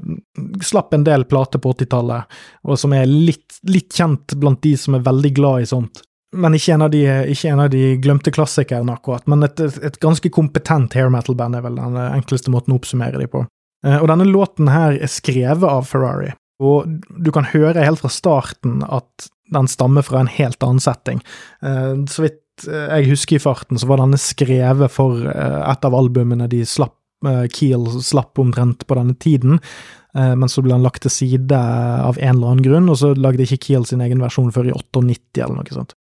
slapp en del plater på 80-tallet, og som er litt, litt, kjent blant de som er veldig glad i sånt. Men ikke en av de, en av de glemte klassikerne, akkurat. Men et, et ganske kompetent hair metal-band er vel den enkleste måten å oppsummere de på. Og denne låten her er skrevet av Ferrari. Og du kan høre helt fra starten at den stammer fra en helt annen setting. Så vidt jeg husker i farten, så var denne skrevet for et av albumene de slapp, Keel slapp omtrent på denne tiden, men så ble han lagt til side av en eller annen grunn, og så lagde ikke Keel sin egen versjon før i 98 eller noe sånt.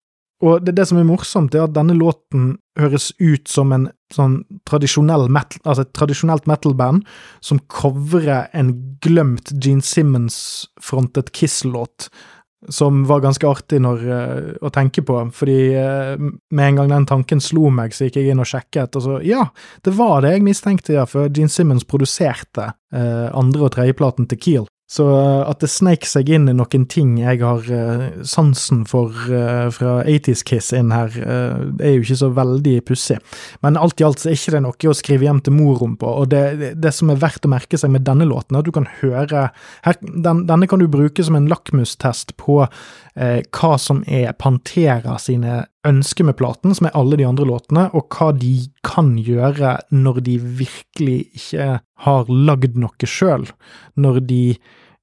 Og det, det, som er morsomt, er at denne låten høres ut som en sånn tradisjonell metal, altså et tradisjonelt metal-band som covrer en glemt Gene Simmons-frontet Kiss-låt, som var ganske artig når, uh, å tenke på, fordi uh, med en gang den tanken slo meg, så gikk jeg inn og sjekket, og så ja, det var det jeg mistenkte, ja, for Gene Simmons produserte uh, andre- og tredjeplaten til Keel. Så eh, at det sneik seg inn i noen ting jeg har uh, sansen for uh, fra 80's Kiss inn her, uh, er jo ikke så veldig pussig. Men alt i alt så er ikke det noe å skrive hjem til mor om på, og det, det, det, som er verdt å merke seg med denne låten, er at du kan høre her, den, Denne kan du bruke som en lakmustest på hva som er Pantera sine ønsker med platen, som er alle de andre låtene, og hva de kan gjøre når de virkelig ikke har lagd noe sjøl. Når de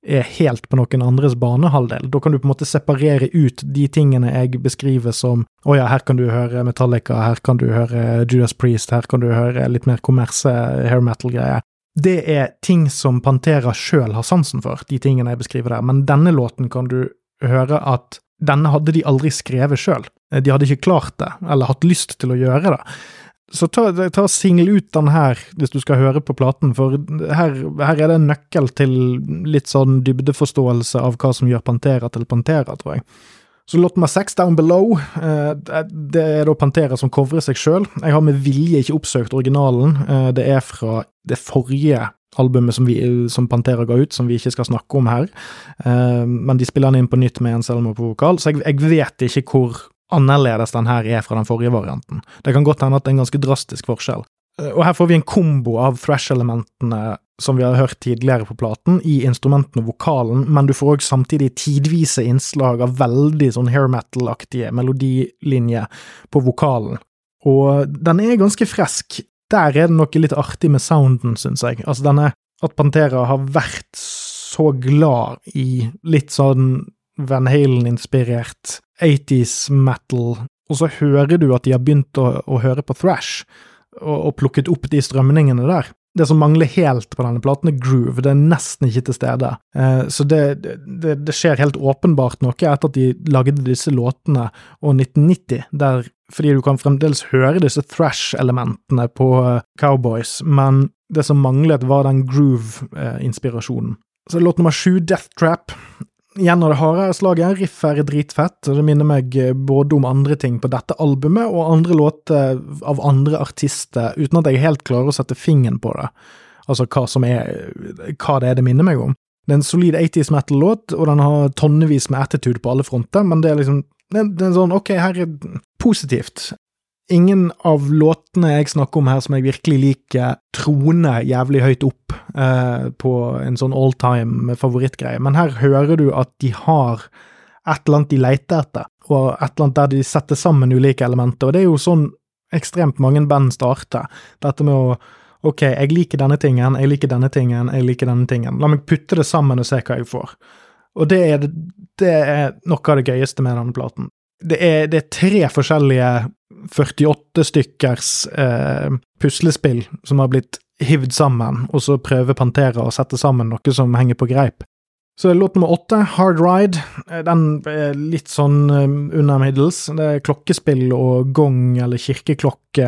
er helt på noen andres banehalvdel. Da kan du på en måte separere ut de tingene jeg beskriver som å ja, her kan du høre Metallica, her kan du høre Judas Priest, her kan du høre litt mer kommerse hair metal-greier. Det er ting som Pantera sjøl har sansen for, de tingene jeg beskriver der, men denne låten kan du høre at denne hadde de aldri skrevet sjøl. De hadde ikke klart det, eller hatt lyst til å gjøre det. Så ta, ta Singel ut den her, hvis du skal høre på platen, for her, her, er det en nøkkel til litt sånn dybdeforståelse av hva som gjør Pantera til Pantera, tror jeg. Så låt nummer seks, Down Below, eh, det er da Pantera som covrer seg sjøl. Jeg har med vilje ikke oppsøkt originalen. Eh, det er fra det forrige albumet som, vi, som, Pantera ga ut, som vi ikke skal snakke om her. Uh, men de spiller den inn på nytt med en Selma på vokal, så jeg, jeg, vet ikke hvor annerledes den her er fra den forrige varianten. Det kan godt hende at det er en ganske drastisk forskjell. Uh, og her får vi en kombo av thrash-elementene som vi har hørt tidligere på platen, i instrumentene og vokalen, men du får òg samtidig tidvise innslag av veldig sånn hair metal-aktige melodilinjer på vokalen. Og den er ganske fresk. Der er det noe litt artig med sounden, syns jeg. Altså, denne At Pantera har vært så glad i litt sånn Van Halen-inspirert 80s metal, og så hører du at de har begynt å, å høre på thrash, og, og, plukket opp de strømningene der. Det som mangler helt på denne platen, er groove. Det er nesten ikke til stede. Eh, så det, det, det, skjer helt åpenbart noe etter at de lagde disse låtene og 1990, der fordi du kan fremdeles høre disse thrash-elementene på eh, Cowboys, men det som manglet, var den groove-inspirasjonen. Så låt nummer sju, Death Trap, igjen av det harde slaget. Riffet er dritfett, og det minner meg eh, både om andre ting på dette albumet og andre låter av andre artister, uten at jeg helt klarer å sette fingeren på det. Altså hva som er hva det er det minner meg om. Det er en solid 80s metal-låt, og den har tonnevis med attitude på alle fronter, men det er liksom det, er sånn, ok, her er positivt. Ingen av låtene jeg snakker om her som jeg virkelig liker, troner jævlig høyt opp eh, på en sånn all time favorittgreie, men her hører du at de har et eller annet de leter etter, og et eller annet der de setter sammen ulike elementer, og det er jo sånn ekstremt mange band starter, dette med å Ok, jeg liker denne tingen, jeg liker denne tingen, jeg liker denne tingen. La meg putte det sammen og se hva jeg får. Og det er, det er noe av det gøyeste med denne platen det er, det er, tre forskjellige 48 stykkers eh, puslespill som har blitt hivd sammen, og så prøver Pantera å sette sammen noe som henger på greip. Så låt nummer åtte, Hard Ride, eh, den er litt sånn um, under middels. Det er klokkespill og gong eller kirkeklokke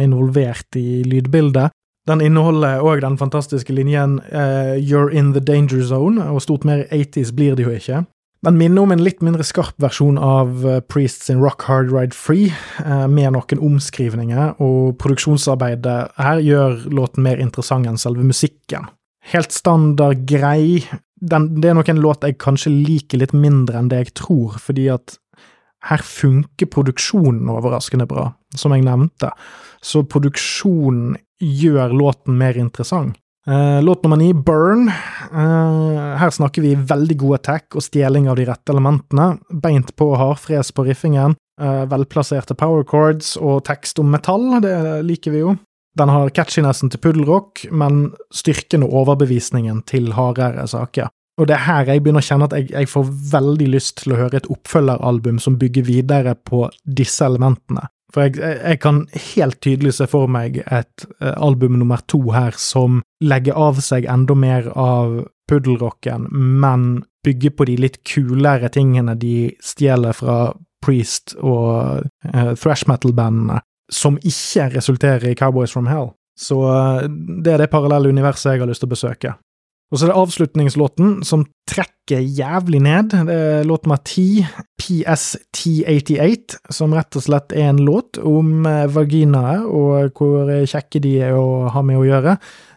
involvert i lydbildet. Den inneholder òg den fantastiske linjen uh, You're in the danger zone, og stort mer 80s blir det jo ikke. Den minner om en litt mindre skarp versjon av eh, Priests in Rock Hard Ride Free, eh, med noen omskrivninger, og produksjonsarbeidet her gjør låten mer interessant enn selve musikken. Helt standard grei. Den, det er nok en låt jeg kanskje liker litt mindre enn det jeg tror, fordi at her funker produksjonen overraskende bra, som jeg nevnte. Så produksjonen gjør låten mer interessant. Uh, låt nummer ni, Burn. Uh, her snakker vi veldig god attack og stjeling av de rette elementene. Beint på hardfres på riffingen. Uh, velplasserte power chords og tekst om metall, det liker vi jo. Den har catchinessen til puddelrock, men styrken og overbevisningen til hardere saker. Og det er her jeg begynner å kjenne at jeg, jeg får veldig lyst til å høre et oppfølgeralbum som bygger videre på disse elementene. For jeg, jeg, kan helt tydelig se for meg et uh, album nummer to her som legger av seg enda mer av puddelrocken, men bygger på de litt kulere tingene de stjeler fra Priest og uh, thrash metal-bandene, som ikke resulterer i Cowboys from Hell. Så uh, det er det parallelle universet jeg har lyst til å besøke. Og så er det avslutningslåten, som trekker jævlig ned. Det er låt nummer ti, PST88, som rett og slett er en låt om eh, vaginaer og hvor kjekke de er å ha med å gjøre.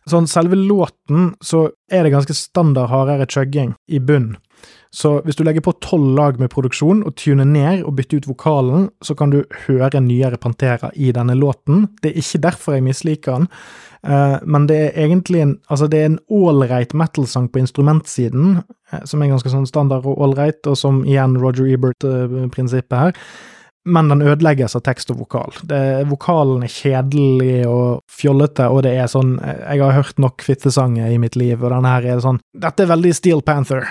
Sånn selve låten, så er det ganske standard hardere chugging i bunn. Så hvis du legger på tolv lag med produksjon og tuner ned og bytter ut vokalen, så kan du høre nyere Pantera i denne låten. Det er ikke derfor jeg misliker den, uh, men det er egentlig en altså det er en ålreit metal-sang på instrumentsiden, uh, som er ganske sånn standard og ålreit, og som igjen Roger Ebert-prinsippet uh, her. Men den ødelegges av tekst og vokal. Det, vokalen er kjedelig og fjollete, og det er sånn Jeg har hørt nok fittesanger i mitt liv, og denne her er sånn Dette er veldig Steel Panther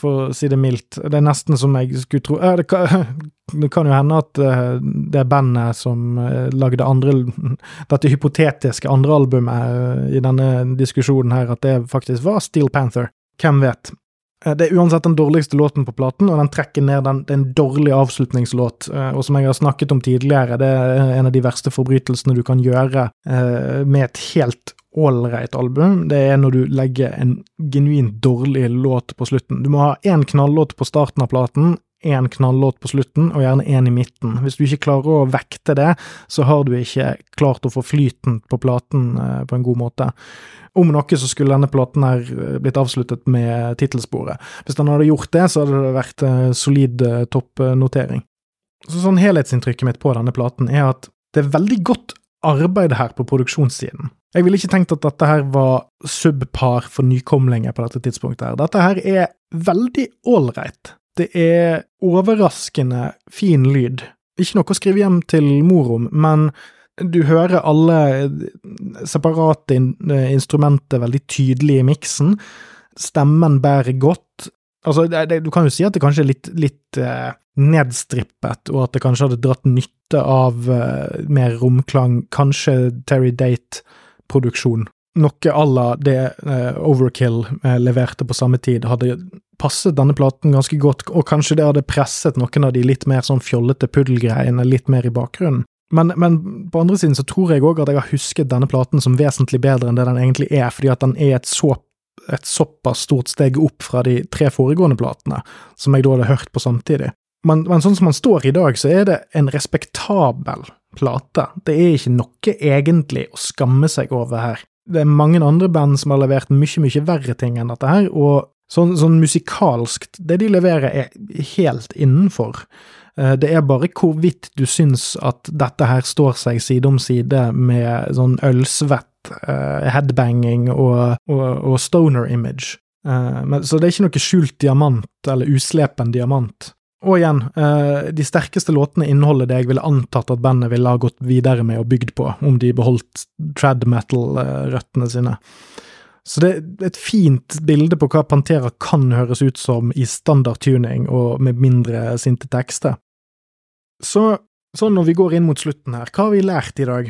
for å si det mildt. Det er nesten som jeg skulle tro det kan, det kan jo hende at eh, det bandet som eh, lagde andre dette hypotetiske andre albumet eh, i denne diskusjonen her, at det faktisk var Steel Panther. Hvem vet? Det er uansett den dårligste låten på platen, og den trekker ned den, det er en dårlig avslutningslåt. Og som jeg har snakket om tidligere, det er en av de verste forbrytelsene du kan gjøre med et helt ålreit album, det er når du legger en genuint dårlig låt på slutten. Du må ha én knallåt på starten av platen, én knallåt på slutten, og gjerne én i midten. Hvis du ikke klarer å vekte det, så har du ikke klart å få flyten på platen eh, på en god måte. Om noe så skulle denne platen her eh, blitt avsluttet med tittelsporet. Hvis den hadde gjort det, så hadde det vært eh, solid toppnotering. Så sånn helhetsinntrykket mitt på denne platen er at det er veldig godt arbeid her på produksjonssiden. Jeg ville ikke tenkt at dette her var subpar for nykomlinger på dette tidspunktet. her. Dette her er veldig ålreit. Det er overraskende fin lyd. Ikke noe å skrive hjem til mor om, men du hører alle separate instrumenter veldig tydelig i miksen. Stemmen bærer godt. Altså, det, det, du kan jo si at det kanskje er litt, litt eh, nedstrippet, og at det kanskje hadde dratt nytte av eh, mer romklang, kanskje Terry Date-produksjon. Noe à la det eh, Overkill eh, leverte på samme tid, hadde passet denne platen ganske godt, og kanskje det hadde presset noen av de litt mer sånn fjollete puddelgreiene litt mer i bakgrunnen. Men, men, på andre siden så tror jeg òg at jeg har husket denne platen som vesentlig bedre enn det den egentlig er, fordi at den er et, så, et såpass stort steg opp fra de tre foregående platene, som jeg da hadde hørt på samtidig. Men, men, sånn som man står i dag, så er det en respektabel plate. Det er ikke noe egentlig å skamme seg over her. Det er mange andre band som har levert mye, mye verre ting enn dette her, og sånn, sånn musikalsk, det de leverer er helt innenfor. Eh, det er bare hvorvidt du syns at dette her står seg side om side med sånn ølsvett, uh, headbanging og, og, og stoner image. Uh, men, så det er ikke noe skjult diamant eller uslepen diamant. Og igjen, eh, de sterkeste låtene inneholder det jeg ville antatt at bandet ville ha gått videre med og bygd på, om de beholdt trad metal-røttene sine. Så det er et fint bilde på hva Pantera kan høres ut som i standard tuning og med mindre sinte tekster. Så, sånn når vi går inn mot slutten her, hva har vi lært i dag?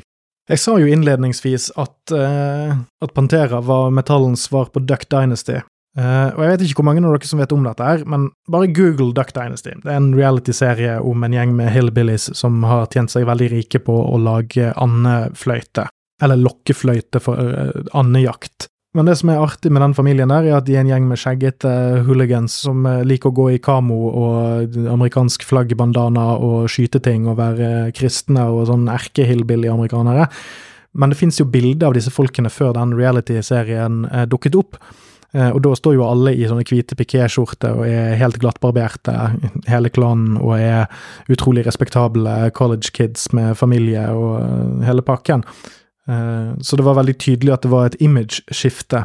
Jeg sa jo innledningsvis at, uh, at Pantera var metallens svar på Duck Dynasty, Uh, og Jeg vet ikke hvor mange av dere som vet om dette, her, men bare google Duck Dynasty. Det er en reality-serie om en gjeng med hillbillies som har tjent seg veldig rike på å lage andefløyte, eller lokkefløyte for uh, andejakt. Men det som er artig med den familien der, er at de er en gjeng med skjeggete hooligans som uh, liker å gå i kamo og amerikansk flaggbandana og skyte ting og være kristne og sånn erke-hillbilly-amerikanere. Men det fins jo bilder av disse folkene før den reality-serien dukket opp. Eh, og da står jo alle i sånne hvite pikéskjorter og er helt glattbarberte, hele klanen, og er utrolig respektable college kids med familie og eh, hele pakken. Eh, så det var veldig tydelig at det var et image-skifte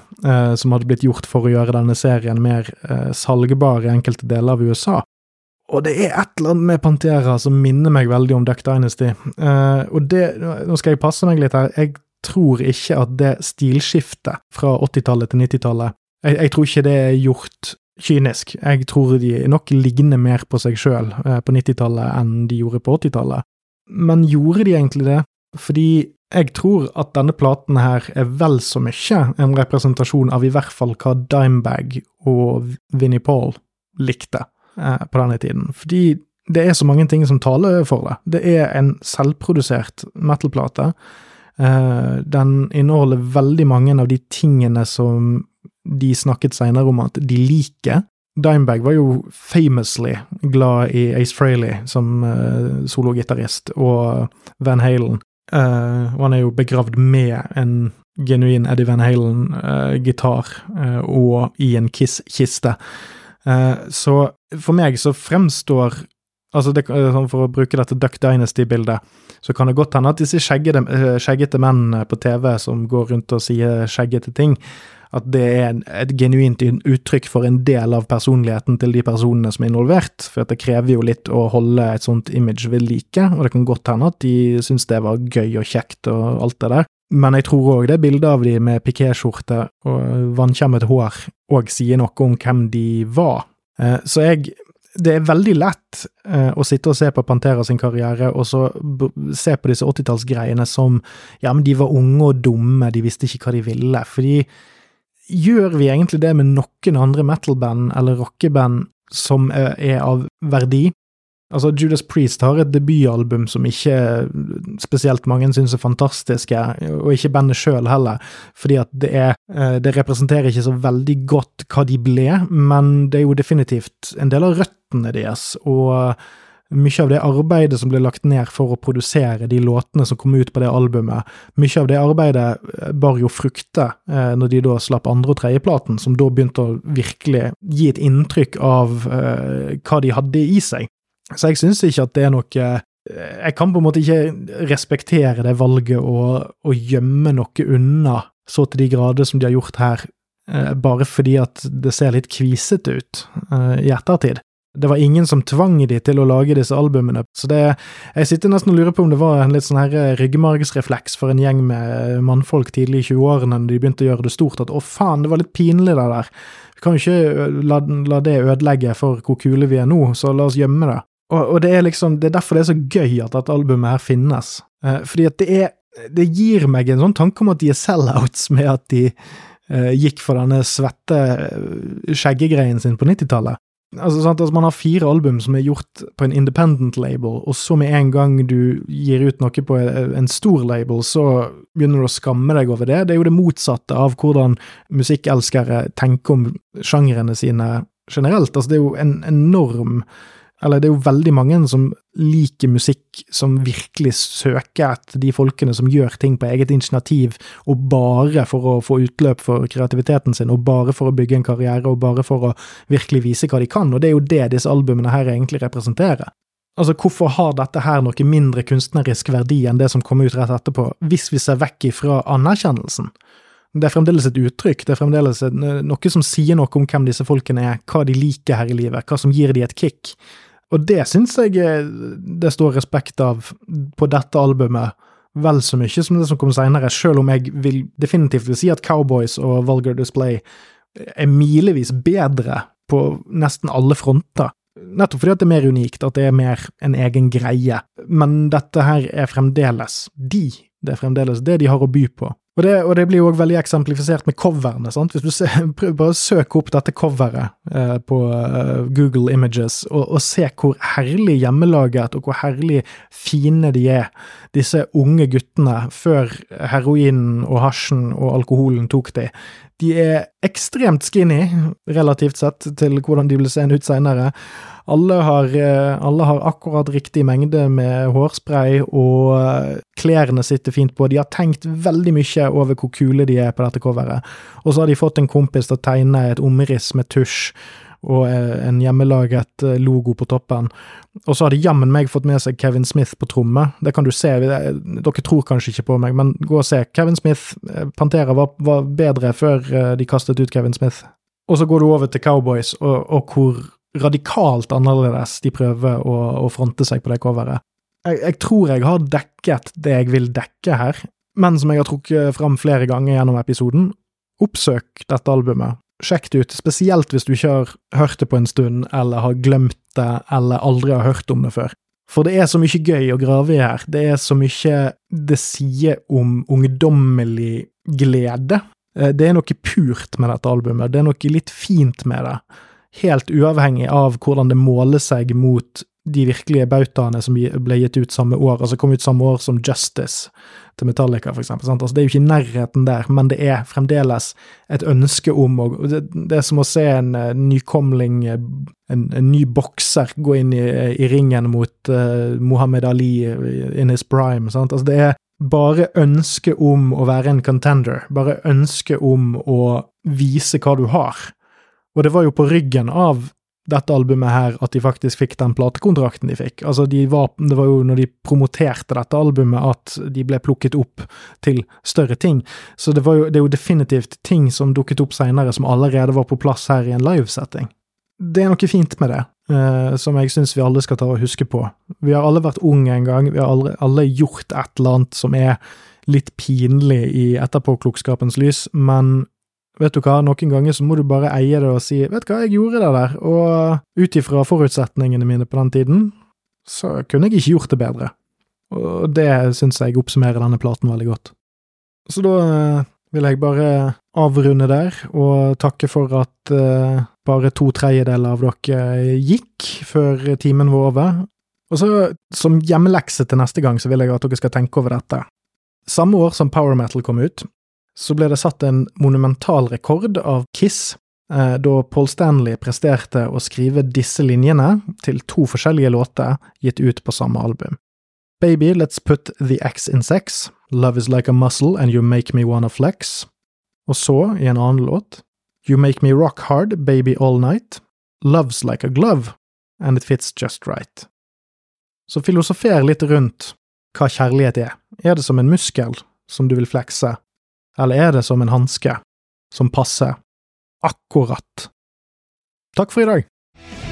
som hadde blitt gjort for å gjøre denne serien mer salgbar i enkelte deler av USA. Og det er et eller annet med Pantera som minner meg veldig om Duck Dynasty. og det, nå skal jeg passe meg litt her, jeg tror ikke at det stilskiftet fra 80-tallet til 90-tallet jeg, jeg, tror ikke det er gjort kynisk. Jeg tror de nok ligner mer på seg sjøl eh, på 90-tallet enn de gjorde på 80-tallet. Men gjorde de egentlig det? Fordi jeg tror at denne platen her er vel så mye en representasjon av i hvert fall hva Dimebag og Vinnie Paul likte eh, på denne tiden. Fordi det er så mange ting som taler for det. Det er en selvprodusert metal-plate. Eh, den inneholder veldig mange av de tingene som de snakket senere om at de liker. Dimebag var jo famously glad i Ace Frehley som uh, sologitarist, og Van Halen. Uh, og han er jo begravd med en genuin Eddie Van Halen-gitar uh, og i en Kiss-kiste. så for meg så fremstår Altså, det, sånn for å bruke dette Duck Dynasty-bildet, så kan det godt hende at disse skjeggete, skjeggete mennene på TV som går rundt og sier skjeggete ting, at det er et genuint uttrykk for en del av personligheten til de personene som er involvert. For det krever jo litt å holde et sånt image ved like, og det kan godt hende at de syns det var gøy og kjekt og alt det der. Men jeg tror òg det bildet av de med pikéskjorte og vannkjemmet hår òg sier noe om hvem de var. Eh, så jeg det er veldig lett eh, å sitte og se på Pantera sin karriere, og så se på disse 80-tallsgreiene som ja, men de var unge og dumme, de visste ikke hva de ville. Fordi Gjør vi egentlig det med noen andre metal-band eller rockeband som er av verdi? Altså, Judas Priest har et debutalbum som ikke spesielt mange syns er fantastiske, og ikke bandet sjøl heller, fordi at det er eh, Det representerer ikke så veldig godt hva de ble, men det er jo definitivt en del av røttene deres, og mye av det arbeidet som ble lagt ned for å produsere de låtene som kom ut på det albumet, mye av det arbeidet eh, bar jo frukter eh, når de da slapp andre- og tredjeplaten, som da begynte å virkelig gi et inntrykk av eh, hva de hadde i seg. Så jeg syns ikke at det er noe Jeg kan på en måte ikke respektere det valget å gjemme noe unna så til de grader som de har gjort her, eh, bare fordi at det ser litt kvisete ut eh, i ettertid. Det var ingen som tvang de til å lage disse albumene, så det Jeg sitter nesten og lurer på om det var en litt sånn her eh, ryggmargsrefleks for en gjeng med mannfolk tidlig i 20-årene når de begynte å gjøre det stort, at å faen, det var litt pinlig det der. Vi kan jo ikke la, la, det ødelegge for hvor kule vi er nå, så la oss gjemme det. Og, og det er liksom, det er derfor det er så gøy at dette albumet her finnes. Eh, fordi at det er det gir meg en sånn tanke om at de er sell-outs med at de eh, gikk for denne svette eh, skjeggegreien sin på 90-tallet. Altså, altså, Man har fire album som er gjort på en independent label, og så med en gang du gir ut noe på en stor label, så begynner du å skamme deg over det. Det er jo det motsatte av hvordan musikkelskere tenker om sjangrene sine generelt. Altså, det er jo en enorm eller det er jo veldig mange som liker musikk som virkelig søker etter de folkene som gjør ting på eget initiativ, og bare for å få utløp for kreativiteten sin, og bare for å bygge en karriere, og bare for å virkelig vise hva de kan, og det er jo det disse albumene her egentlig representerer. Altså, hvorfor har dette her noe mindre kunstnerisk verdi enn det som kommer ut rett etterpå, hvis vi ser vekk ifra anerkjennelsen? Det er fremdeles et uttrykk, det er fremdeles noe som sier noe om hvem disse folkene er, hva de liker her i livet, hva som gir de et kick. Og det syns jeg eh, det står respekt av på dette albumet, vel så mye som det som kom seinere, sjøl om jeg vil definitivt vil si at Cowboys og Vulgar Display er milevis bedre på nesten alle fronter. Nettopp fordi at det er mer unikt, at det er mer en egen greie. Men dette her er fremdeles de. Det er fremdeles det de har å by på. Og det, og det, blir jo også veldig eksemplifisert med coverne. sant? Hvis du ser, prøv bare å søke opp dette coveret eh, på eh, Google Images, og, og, se hvor herlig hjemmelaget og hvor herlig fine de er, disse unge guttene, før heroinen og hasjen og alkoholen tok de. De er ekstremt skinny, relativt sett, til hvordan de vil se ut seinere. Alle har, eh, alle har, akkurat riktig mengde med hårspray, og eh, klærne sitter fint på. De har tenkt veldig mye over hvor kule de er på dette coveret. Og så har de fått en kompis til å tegne et omriss med tusj og eh, en hjemmelaget logo på toppen. Og så har de jammen meg fått med seg Kevin Smith på tromme. Det kan du se, dere tror kanskje ikke på meg, men gå og se. Kevin Smith, Pantera var, var bedre før de kastet ut Kevin Smith. Og så går du over til Cowboys, og, og hvor radikalt annerledes de prøver å, å fronte seg på det coveret. Jeg, jeg, tror jeg har dekket det jeg vil dekke her, men som jeg har trukket fram flere ganger gjennom episoden, oppsøk dette albumet. Sjekk det ut, spesielt hvis du ikke har hørt det på en stund, eller har glemt det, eller aldri har hørt om det før. For det er så mye gøy å grave i her, det er så mye det sier om ungdommelig glede. Eh, det er noe purt med dette albumet, det er noe litt fint med det helt uavhengig av hvordan det måler seg mot de virkelige bautaene som ble gitt ut samme år, altså kom ut samme år som Justice til Metallica, for eksempel. Sant? Altså, det er jo ikke i nærheten der, men det er fremdeles et ønske om å det, det, er som å se en uh, nykomling, uh, en, en, ny bokser, gå inn i, i ringen mot uh, Muhammad Ali in his prime. Sant? Altså, det er bare ønske om å være en contender, bare ønske om å vise hva du har. Og det var jo på ryggen av dette albumet her at de faktisk fikk den platekontrakten de fikk. Altså, de var, det var jo når de promoterte dette albumet at de ble plukket opp til større ting. Så det, jo, det er jo definitivt ting som dukket opp seinere som allerede var på plass her i en livesetting. Det er noe fint med det, eh, som jeg syns vi alle skal ta og huske på. Vi har alle vært unge en gang, vi har alle, alle gjort et eller annet som er litt pinlig i etterpåklokskapens lys, men vet du hva, noen ganger så må du bare eie det og si vet du hva, jeg gjorde det der, og ut ifra forutsetningene mine på den tiden, så kunne jeg ikke gjort det bedre. Og det syns jeg oppsummerer denne platen veldig godt. Så da eh, vil jeg bare avrunde der, og takke for at uh, bare to tredjedeler av dere gikk før timen var over. Og så, som hjemmelekse til neste gang, så vil jeg at dere skal tenke over dette. Samme år som Power Metal kom ut, så ble det satt en monumental rekord av Kiss eh, da Paul Stanley presterte å skrive disse linjene til to forskjellige låter gitt ut på samme album. Baby, let's put the X in sex, Love is like a muscle and you make me wanna flex. Og så, i en annen låt, You make me rock hard, baby all night, Love's like a glove, and it fits just right. Så filosofer litt rundt hva kjærlighet er. Er det som en muskel som du vil flekse, eller er det som en hanske som passer akkurat? Takk for i dag.